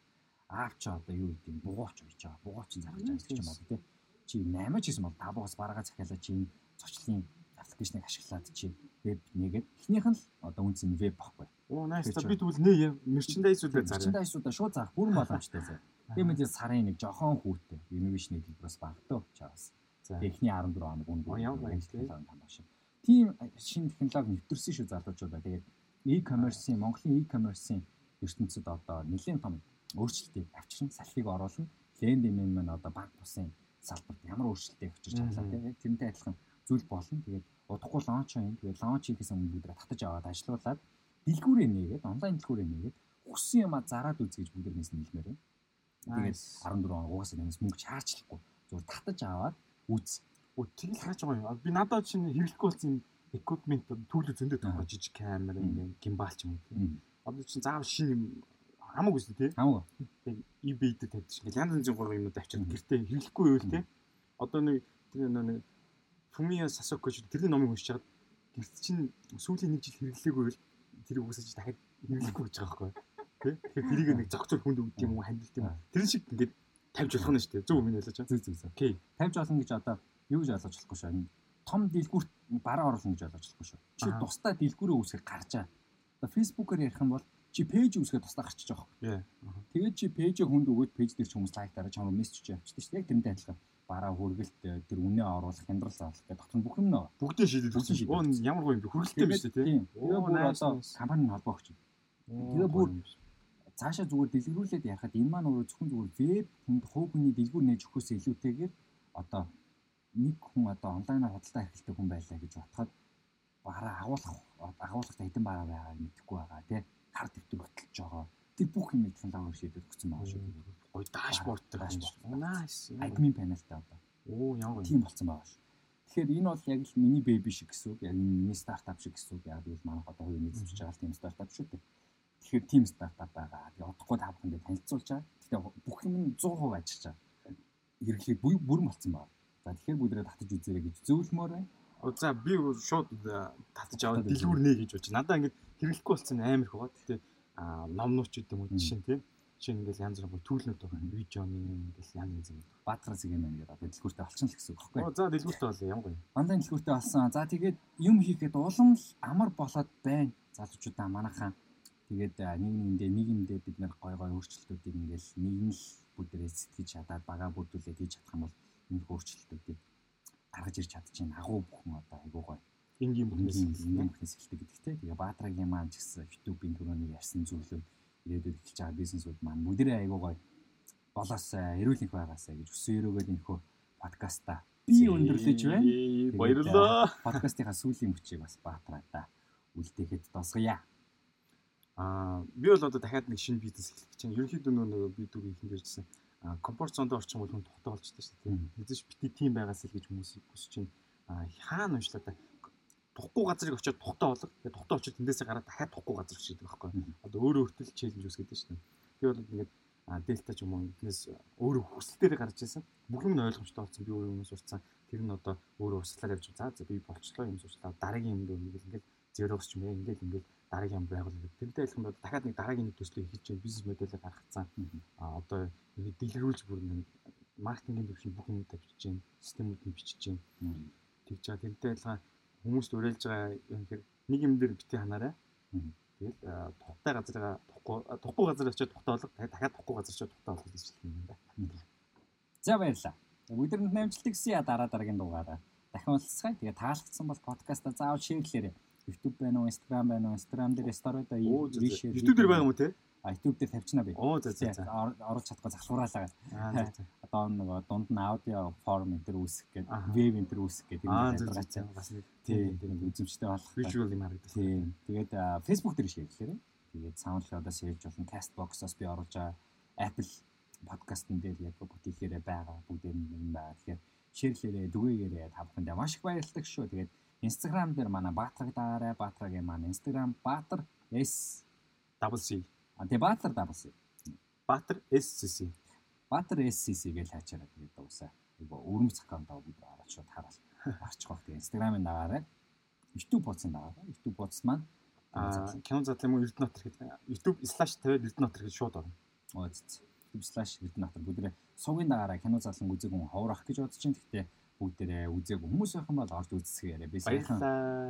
Аав чи одоо юу гэдэг юм бугууч ойж байгаа. Бугууч зарах гэж байгаа юм бол тий. Чи 8 ч гэсэн бол 5 бугаас бараагаа захиалаа чи зочлын аппликейшнийг ашиглаад чи веб нэгээд эхнийх нь л одоо үнс нь веб баггүй. Оо nice. Би тэгвэл нэ мерчендайзуудаа зарах. Мерчендайзуудаа шууд зарах бүрэн боломжтой зэ. Тийм үү сарын нэг жохон хүүтэй инновашны хэлбэрээс багтаа чаас. Эхний 14 хоног үнд ямар баярлалаа тамааш. Тийм шинэ технологи нэвтэрсэн шүү залуучуудаа. Тэгээд e-commerce-ийн Монголын e-commerce-ийн ертөнцид одоо нэлээд том өөрчлөлтийг авчран салхийг оруулна. Лендинг маань одоо банк бусын салбарт ямар өөрчлөлтийг авчирч чадлаа тийм тэрнтэй адилхан зүйл болно. Тэгээд удахгүй лонч юм. Тэгээд лонч хийхээс өмнө бүгд татаж аваад ажилуулад дэлгүүрээ нээгээд онлайн дэлгүүрээ нээгээд хүссэн юма зараад үз гэж бүгд нэс нийлмээр байна. Тэгээд 14 он угаасаа танаас мөнгө чаарчлахгүй зүгээр татаж аваад үз. Өө тэгэл харж байгаа юм. Би надад чинь хэрэглэхгүй болсон юм equipment түүлэг зөндөд байгаа жижиг камер ингээм гимбал ч юм уу. Одоо чинь заав шинэ юм хамаагүй шүү дээ. Хамаагүй. eBay дээр тавьчих янз янзын гурван юмнууд авчирна. Гэртээ хэрэглэхгүй байвал те. Одоо нэг тэр нэг Фумия Сасоко ч тэрний номыг уншиж чад гэрт чинь сүүлийн нэг жил хэрэглээгүй бол тэр үгсэж дахиад хэрэглэхгүй гэж байгаа байхгүй тий Тэгэхээр тэрийг нэг зохицол хүнд өгд юм уу хандилт юм тэр шиг ингээд тавьж болох нь шүү дээ зөв өмнө ялаж байгаа зүг зүг окей тавьж болно гэж одоо юу гэж ойлгож болохгүй шүү. Том дэлгүүрт бараа оруулна гэж ойлгож болохгүй шүү. Чи тусдаа дэлгүүрээ үүсгэж гарч аа. Одоо фэйсбүүкээр ярих юм бол чи пэйж үүсгэж тусдаа гарчиж байгаа. Яа. Тэгээд чи пэйжээ хүнд өгөөд пэйж дээр ч хүмүүс лайк дараад чамруу мессеж явуулчихдаг шүү. Яг тэрнтэй адилхан бараа хүргэлт э, тэр үнэ оруулах, хямдрал заалах гэдэг дотор нь бүх юм нөө. Бүгдээ шийдэл Бүгдээ өгсөн шүү. ямар гоё юм бэ? Хүргэлттэй биш үү те? Тэгээ бүр одоо компанийн холбоо өгч. Тэгээ бүр цаашаа зүгээр дэлгэрүүлээд ярахад энэ маань өөрөө зөвхөн зүгээр веб хүнд хувь хүний дэлгүүр нээж өгөхөөс илүүтэйгээр одоо нэг хүн одоо онлайнаар худалдаа эрхэлдэг хүн байлаа гэж бодоход бараа агуулах агуулгатай хэдэн бараа байгааг мэдэхгүй байгаа тий хар дэвтэр хөтлөж байгаа тэр бүх юм технологи шийдэл өгсөн байгаа шүү Гоё дашборд байна. Nice. админ панелтай одоо Оо ямар тийм болсон байгаа шүү Тэгэхээр энэ бол яг л миний бэби шиг гэсэн үг. Яг миний стартап шиг гэсэн үг. Яг л манайх одоо хувийн эзэмшиж байгаа тийм стартап шүү дээ. Тэгэхээр тийм стартап байгаа. Тэгээ удахгүй та бүхэндээ танилцуулж байгаа. Гэхдээ бүх юм нь 100% ажиллаж байгаа. Хэрэглээд бүр бүрэн болсон байна. За тэгэхээр бүгдээ татаж үзээрэй гэж зөвлөмөр байна. За би шууд э, татаж аваад дэлгүүр нэ гэж бодож. Надаа ингээд хэрэглэхгүй болсон амар. Гэтэ аа номнууч гэдэг юм уу жишээ тийм. Жишээ нь ингээл янз бүр түүлнүүд байгаа. Видеоны ингээл янз янз юм. Баатар зэгэм байна гэдэг. Одоо дэлгүүртээ олчихно л гэсэн үг байхгүй. за дэлгүүртээ бол ямар гоё. Дандаа дэлгүүртээ олсон. За тэгээд юм хийхэд улам л амар болоод байна. Залуучуудаа манайхаа тэгээд нэг нэгэндээ нийгэмдээ бид нэр гой гой өөрчлөлтүүдийг ингээл нэг нь л бүдэрээ сэтгэж чадаад бага бүрдүүлээд хийж чадах юм бол энэ өөрчлөлтүүдийг гаргаж ирч чадчихна. Агуу бүхэн одоо айгуу гой. Энгийн бүхнээс энгийн бүхнээс эхэлдэг гэдэгтэй. Тэгээ Баатрагийн маань ч гэсэн YouTube-ийн түрүүний ярьсан зүйлүүд ирээдүйд эхэлж байгаа бизнесүүд маань бүдэрээ айгуу гой болоосаа эрүүл их байгаасаа гэж өссөн өрөөгөө энэхүү подкаста би өндөрлөж байна. Баярлалаа. Подкастынхаа сүүлийн мөчийг бас Баатраада үлдээхэд досгоё. Аа би бол одоо дахиад нэг шинэ бизнес эхлэх гэж байна. Ерөнхийдөө нөгөө би дүүгийн ихэнд ярьжсэн комфорт зонд орчин бол хүн байгаа шүү дээ. Мэдээж бити тим байгаас л гэж хүмүүс хүсэж байна. Аа хаана уншлаа та тухгүй газрыг очиод тухтай болго. Тэгээ тухтай очиод тэндээсээ гараад дахиад тухгүй газар шийдэх байхгүй. Мм. Одоо өөрөө өөртөө челленж үүсгээд шүү дээ. Би бол ингээд дельта ч юм уу эднээс өөрөө хүсэлтээр гарч ирсэн. Бүх юм нь ойлгомжтой болсон. Би өөрөө юм сурцсан. Тэр нь одоо өөрөө урсгалаар явж за за би болчлоо юм сурчлаа. Дараагийн юм дээр ингээд ингээд зерогс ч юм яа ингээд ингээд дараагийн юм байгуулдаг. Тэрнтэй адилхан бол дахиад нэг дараагийн нэг төслийг хийж чинь бизнес модельээ гаргацсан. А одоо ингээд дэлгэрүүлж бүр нэг маркетингийн төвшин бүх юм тавьчих чинь, системүүд нь бичиж чинь тэгж байгаа. Тэрнтэй адилхан хүмүүст уриалж байгаа юм хэрэг нэг юм дээр бити ханаарай. Тэгэл тухтай газараа тухгүй тухгүй газар очиод тухтай болго. дахиад тухгүй газар очиод тухтай болго гэж хэлсэн юм да. За баярлалаа. Бүгдэнд намжилт гэсэн я дараа дараагийн дугаараа дахин уулзцгаая. Тэгээ таалагдсан бол подкаста заавал шеэрлээрэй. YouTube байна уу, Instagram байна уу? Instagram дээр сториудаа Оо зөө reshare. YouTube дээр байгаа юм уу те? А YouTube дээр тавьчихна би. Оо за за за. ор- оруулж чадахгүй залхуураалаа. Аа за за. Одоо нөгөө дунд нь аудио форм энэ төр үүсгэх гэдэг, Аха. веб энэ төр үүсгэх гэдэг юм ялгаатай. Бас нэг Тийм, үзэмжтэй болох. visual юм харагдсан. Тийм. Тэгээд Facebook дээр шеэрлээрэй. Тэгээд SoundCloud-аас шеэрлж болно. Castbox-аас би оруулж байгаа Apple подкастн дээр яг бүтээлгээрээ байгаа бүгд юм байгаа. Тэгэхээр шеэрлээрээ, дүгээгээрээ та бүхэндээ маш их баярлалаа шүү. Тэгээд Instagram дээр манай Баатраг даарай. Баатрагийн манай Instagram Баатар S Double C. а тэгээ Баатар давсан. Butter SCC. Баатар SCC гэж хаачаараа тэгээд дуусаа. Айгу өрөмц аккаунтаа бүгд ороод шууд хараал. Арчих. Тэгээ Instagram-ын дагаарай. YouTube бодсон дагаарай. YouTube бодс маань Аа кино задлын мөн Эрдэнэтр гэдэг. YouTube тавиад Эрдэнэтр гэж шууд орно. Ооц. YouTube/slash Эрдэнэтр бүгдээ сувгийн дагаараа кино задлан үзег хүн ховрах гэж бодож чинь. Гэхдээ бүгдээрээ үзег хүмүүс байх юм бол орж үзсгээрээ. Би саяхан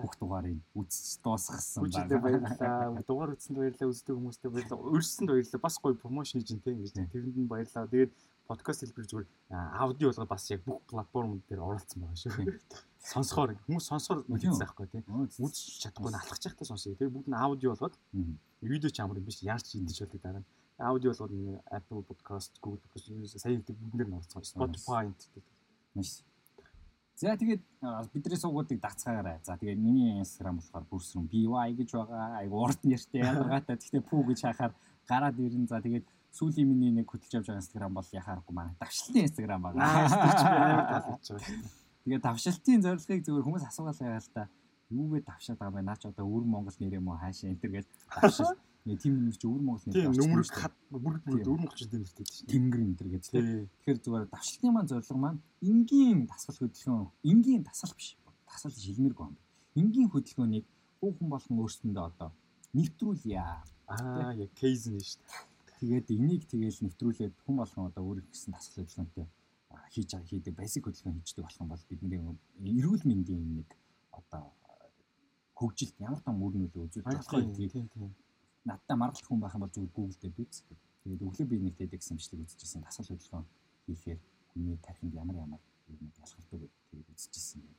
бүх дугаарыг үзэж дуусгасан Хүчтэй баярлалаа. Дугаар үзсэнд баярлалаа. Үздэг хүмүүстээ баярлалаа. Өрсөнд баярлалаа. Бас гоё промошн хийж ин тийм гэж. Тэрэнд нь баярлалаа. Тэгээд подкаст хэлбэр зүгээр аудио болгоо бас яг бүх платформ дээр оролцсон байгаа шүү. Сонсохоор хүмүүс сонсохоор Тийм. үзэх байхгүй тийм. Үзэж чадахгүй алхаж явахтай сонсъё. Тэгээд бүгд нь аудио болгоод видео ч амар юм биш. Яаж ч идэж болдог дараа нь. Аудио болгоод Apple Podcast, Google Podcast сая гэдэг бүгдээр нь оролцсон. Spotify гэдэг. Маш. За тэгээд бидний суугуудыг дацгаагаарай. За тэгээд миний Instagram болохоор бүрсрэн BY гэж байгаа. Айгу урд нэртэй ядаргаатай. Гэхдээ пүү гэж хахаар гараад ирэн. За тэгээд сүүлийн миний нэг хөтлж явж байгаа Instagram бол яхаарахгүй манай давшилтын Instagram байгаа. Тэгээд давшилтын зорилгыг зүгээр хүмүүс асуугаал байгаа л та. Юугээ давшаад байгаа юм? Наач одоо өвөр Монгол нэр юм уу? Хаашаа энэ төр гэж давшил. Нэг тийм юм чи өвөр Монгол нэр Тийм дээ. хат бүр бүр Тийм. өвөр монголчууд юм хэлдэг шүү. тэнгэр энэ төр гэж тийм. Тий. Тэгэхээр зүгээр давшилтын маань зорилго маань энгийн дасгал хөдөлгөөн, энгийн дасгал биш. Дасгал шилмэргүй юм. Энгийн хөдөлгөөнийг бүх хүн болгон өөрсөндөө одоо нэвтрүүлье. Аа яг кейс нь шүү. Тэгээд энийг тэгээл нэвтрүүлээд хүн болгон одоо өөр гэсэн дасгал хөдөлгөөнтэй хийж хийдэг basic хөдөлгөөн хийждэг болох юм бол бидний эрүүл мэндийн нэг одоо хөгжилт ямар том үр нөлөө үзүүлж болох? Тийм тийм. Надтай маргалт хүн байх юм бол зүгээр Google дээр биз. Тэгээд өглөө би нэг TEDx имжлэг үзчихсэн дасгал хөдөлгөөн хийхээр хүний тархинд ямар ямар юм ялгардаг гэдэг тэгээд үзчихсэн гэдэг.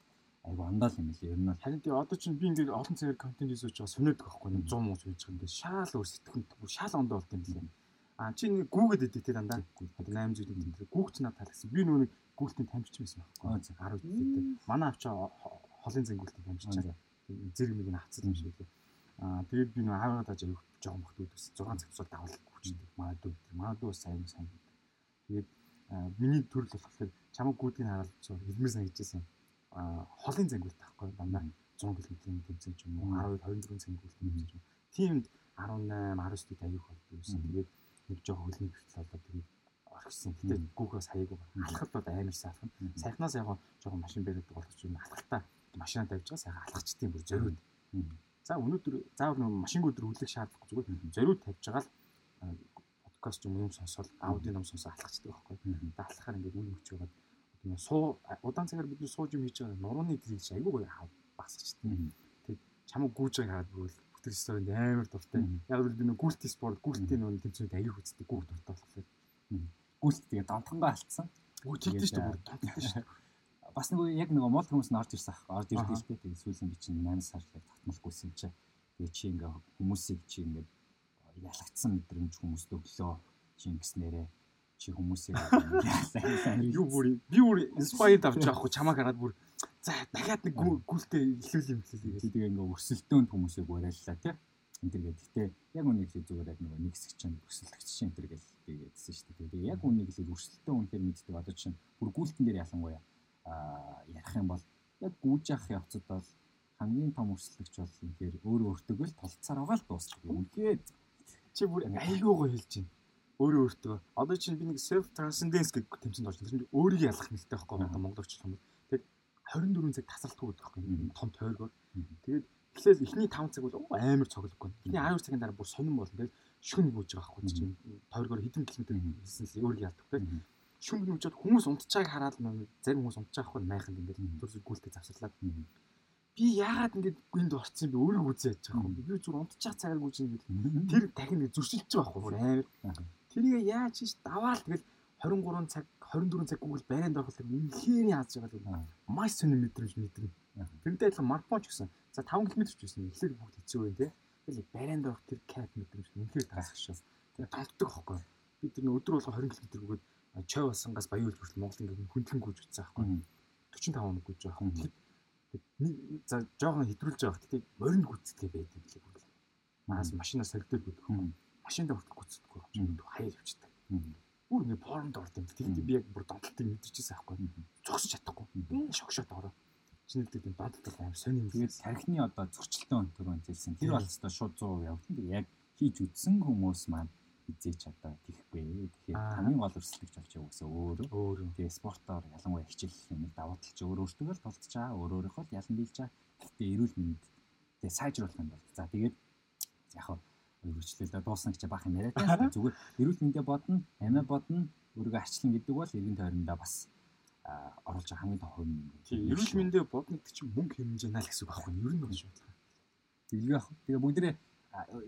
Айгу андаа юм лээ. Ер нь харин тий одоо чинь би ингээд олон цагаар контент хийж байгаа сүнэдэг байхгүй нэг 100 муу хийж байгаа ингээд шаал өөр сэтгэхүн шаал ондоо болт юм лээ. А чи нэг Google эдик тий дандаа 8 зүйл юм дээр Google ч надад таалагдсан. Би нөгөө нэг Google-ийн тамирч байсан байхгүй. 10 жилдээ. Манай авчаа холын зэнгүүлтийн тамирч чаа зэрэг нэг нь хацсан юм шиг лээ. Аа тэгээд би нөө аавгаа даж жоохон бохтууд ус 6 цаг тусал давал хүчтэй. Дүү манай дүү сайн сайн. Тэгээд миний төрөл болохоор чамаг гүдгийг хараад зур хэлмээр санагдчихсан. Аа холын зангуулт таахгүй дандаа 100 км-ийн тэмцэн ч юм уу 12 24 зангуулт тэмцэн ч юм. Тиймд 18 19 дэд аяг болдог байсан. Тэгээд нэг жоохон хөлний бэлтэл болоод тэгээд орхисон. Гэтэ гүүхээс хаяг алхалт бол амар сайхан. Сайхнаас яг жоохон машин бариад болох юм алхалтаа машина тавьж байгаа сайхан алхацдیں۔ бүр зориуд. За өнөөдөр заавал нэг машин өдөр хүлэх шаардлагагүй зүгээр зориуд тавьж байгаа л подкаст юм юм сонсоод аудио ном сонсоо алхацдаг байхгүй. Тэгээд алхахаар ингээд үн өгч байгаад тийм суу удаан цагаар бид нар сууж юм хийж байгаа нурууны трийг чи айгүй гоё багсчихдээ. Тэгээд чамаг гүүж байгааг хараад бүр бүтэр сторинд амар дуртай. Яг л би нэг гүлти спорт гүлти нэг тэмцээнд аяг үздэг гүүх дуртай болохоор. Гүлт тэгээ донтгонгоо алдсан. Үгүй тэгдэж шүү дээ донтгосон шүү дээ бас нэг яг нэг мод хүмүүс нь орж ирсэн ах. Орж ирдэг л дээ. Тэгээд сүүлийн би чинь 8 сар яг татмалгүйсэн чи. Тэгээд чи ингээ хүмүүсийг чи ингээ ялагдсан мэдрэмж хүмүүст өглөө чи ингэснээрээ чи хүмүүсийг юу бүр би бүр инспайрд авч байгаа хгүй чамаа хараад бүр за дахиад нэг гүлтэй илүүл юм хэлээ. Тэгээд ингээ өрсөлдөөнд хүмүүсийг уриаллаа тий. Энд тэргээ гэхдээ яг үнийг хэлээ зүгээр яг нэг хэсэг чинь өрсөлдөгч чинь энэ тэргээл тэгээдсэн шүү дээ. Тэгээд яг үнийг хэлээ өрсөлдөөн үнэхээр мэддэг одоо чинь бүр гүйлтэн дээр ялангуяа ярих юм бол яг гүйж явах явцад бол хамгийн том өрсөлдөгч бол үнэхээр өөрөө өөртөө л толцсаар байгаа л дуусах. Үнэхээр чи бүр айгүй гоё хэлж байна. Өөрөө өөртөө. Одоо чинь би нэг self transcendence гэдэг тэмцээнд орсон. Тэр чинь өөрийг ялах нэлтэй байхгүй одоо монголч юм. Тэгээд 24 цаг тасралтгүй байхгүй том тойргоор. Тэгээд эхлээл эхний 5 цаг бол амар цоглоггүй. Эхний 12 цагийн дараа бүр сонирн болно. Тэгээд шүн гүйж байгаа байхгүй чинь тойргоор хэдэн километр хийсэн л өөрийг ялдаг. Тэгээд шүм нүжээд хүмүүс унтчааг хараад зарим хүмүүс унтчих байхгүй майханд ингээд төрс гүйлтэй завсарлаад би яагаад ингээд гүнд орцсон би өөрөө үзээ яж байгаа юм. Би зүгээр унтчих цагаар гүйж ингээд тэр дахин зөрчилж байгаа байхгүй амар тэрийг яаж хийж даваал тэгэл 23 цаг 24 цаг Google барайнд ороход үнэхээр яаж байгаа л маш сонир мэдрэмж мэдрэн. Тэрнтэй адилхан марафон ч гэсэн. За 5 км ч гэсэн эхлээд бүгд хэцүү байх тий тэгэл барайнд орох тэр кайф мэдрэмж үнэхээр таасах шүү тэгээ томтдог байхгүй бид тэр өдөр болго 20 км бүгд чой басангаас баяуул хүртэл Монгол ингээд хүндлэн гүйж утсан байхгүй 45 хоног гүйж байгаа юм. Тэгэхээр за жоохон хэтрүүлж байгаа. Гэтэ морин гүцэтгэе байдаг лээ бүр. Маас машинаас соргидэл байдаг. Машинд хүртэл гүцэтгэхгүй юм. Хаяа явчихдаг. Бүр ингээд порнд орд юм. Тэгэхдээ би яг бүр донтолтыг мэдэрчээсэн байхгүй. Зогсож чадахгүй. Шогшоод ороо. Чинэлдэг юм донтолт аим сони юм. Тэгээд тархины одоо зөрчилтөө төрөө хэлсэн. Тэр бол өстой шууд 100% явагдана. Тэгээд яг хийж үтсэн хүмүүс маань хизээч одоо тийхгүй. Тэгэхээр хамгийн гол өрсөлдөгч болж байгаа үсээ өөрөө. Өөрөө. Тэгээ спортоор ялангуяа хичээл юмыг давуу талж өөр өөртөө л тулдж байгаа. Өөр өөрийнхөө л ялан дийлж байгаа. Гэхдээ эрүүл мэнд тэгээ сайжруулах юм бол. За тэгээд яг хаа өргөжлөлөө дуусна гэж баах юм яриад байна. Зүгээр эрүүл мэндэ бодно, амиа бодно, өөрийгөө арчлан гэдэг бол эргэн тойрондоо бас оруулж байгаа хамгийн том хувь юм. Тийм эрүүл мэндэ бодно гэдэг чинь мөнгө хэмжээнэ л гэсэн үг байхгүй юу? Ер нь бол шүү. Тэгээ яг тэгээ бүгдээ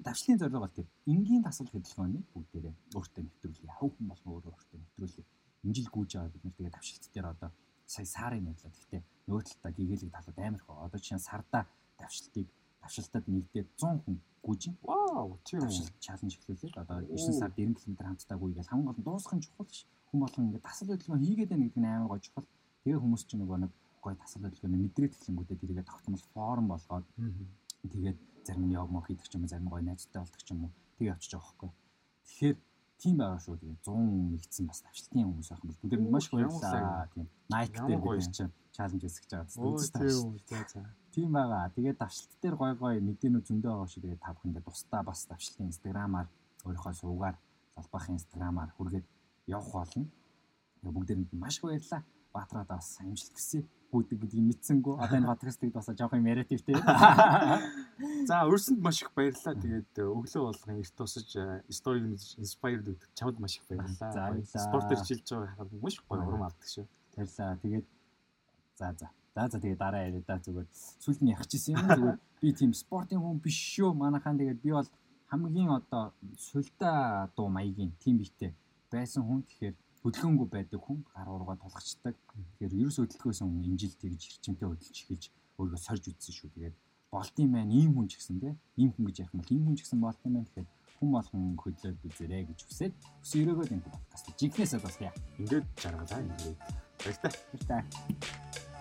давшлын зорилго бол тэр энгийн тасал хөдөлгөөнийг бүгдээрээ өөртөө нэвтрүүлээ. Яв хүн болон өөрөө өөртөө нэвтрүүлээ. Энэ жил гүйж байгаа бид нар тэгээ давшилт дээр одоо сая сарын нэрлээ. Гэхдээ нөгөө талдаа гэгээлэг талууд амар хөө. Одоо чинь сарда давшилтыг давшилтад нэгдээд 100 хүн гүйж. Вау, тийм давшилт чаленж эхлүүлээд одоо 9 сард 90 км хамтдаа гүйгээл хамгийн гол нь дуусах нь чухал ш. Хүн болгон ингээд тасал хөдөлгөөн хийгээд байна гэдэг нь амар гой чухал. Тэгээ хүмүүс чинь нөгөө нэг гой тасал хөдөлгөөний мэдрээд эхлэнгүүтээ тэрийгэ тогтмол форм болгоод тэгээд зарим нь яг мох хийдэг ч юм уу зарим гоё найзтай болдог ч юм уу тэг явчих жоох байхгүй. Тэгэхээр тийм байгаа шүү тэгээ 100 нэгдсэн бас тавшилтын хүмүүс байх юм бол бүгд маш баярлалаа. тийм. Nike дээр бид чинь чаленж хийсгэж байгаа. Тийм байгаа. Тэгээд давшилт дээр гой гой мэдэнүү зөндөө байгаа шүү тэгээ та бүхэндээ тусдаа бас давшилтын инстаграмаар өөрийнхөө суугаар залбаахын инстаграмаар хүргээд явах болно. Бүгдээрэнд маш баярлалаа. Баатраад бас амжилт хүсье гүйдэг гэдгийг мэдсэнгүү. Одоо энэ подкастыг бас жоох юм яриад ивтэй. За өрсөнд маш их баярлалаа. Тэгээд өглөө болгон эрт тусаж story inspired гэдэг чамд маш их баярлалаа. Спорт ирчилж байгаа хараад маш их гоё урам авдаг шүү. Баярлалаа. Тэгээд за за. За за тэгээд дараа яриа да зүгээр. Сүлд нь ягчижсэн юм зүгээр. Би тийм спортын хүн биш шүү. Манайхаа тэгээд би бол хамгийн одоо сулда дуу маягийн тим битээ байсан хүн. Тэгэхээр хөдөлгөөнгүй байдаг хүн гар ургаа тулгачдаг. Тэгэхээр ерөөс хөдөлгөөс хүн имжил тэгж хэрчмтэй хөдөлж эхэлж өөрийгөө сорж үтсэн шүү. Тэгээд болтын маань ийм хүн ч гэсэн те ийм хүн гэж яах юм бол ийм хүн ч гэсэн болтын маань тэгэхээр хүн болгон хөдлөөд үзэрэй гэж хүсээд өс өрөөгөө энэ подкаст жигнэсээ бас яа. Ингээд жаргалаа ингээд. Баярлалаа. Баярлалаа.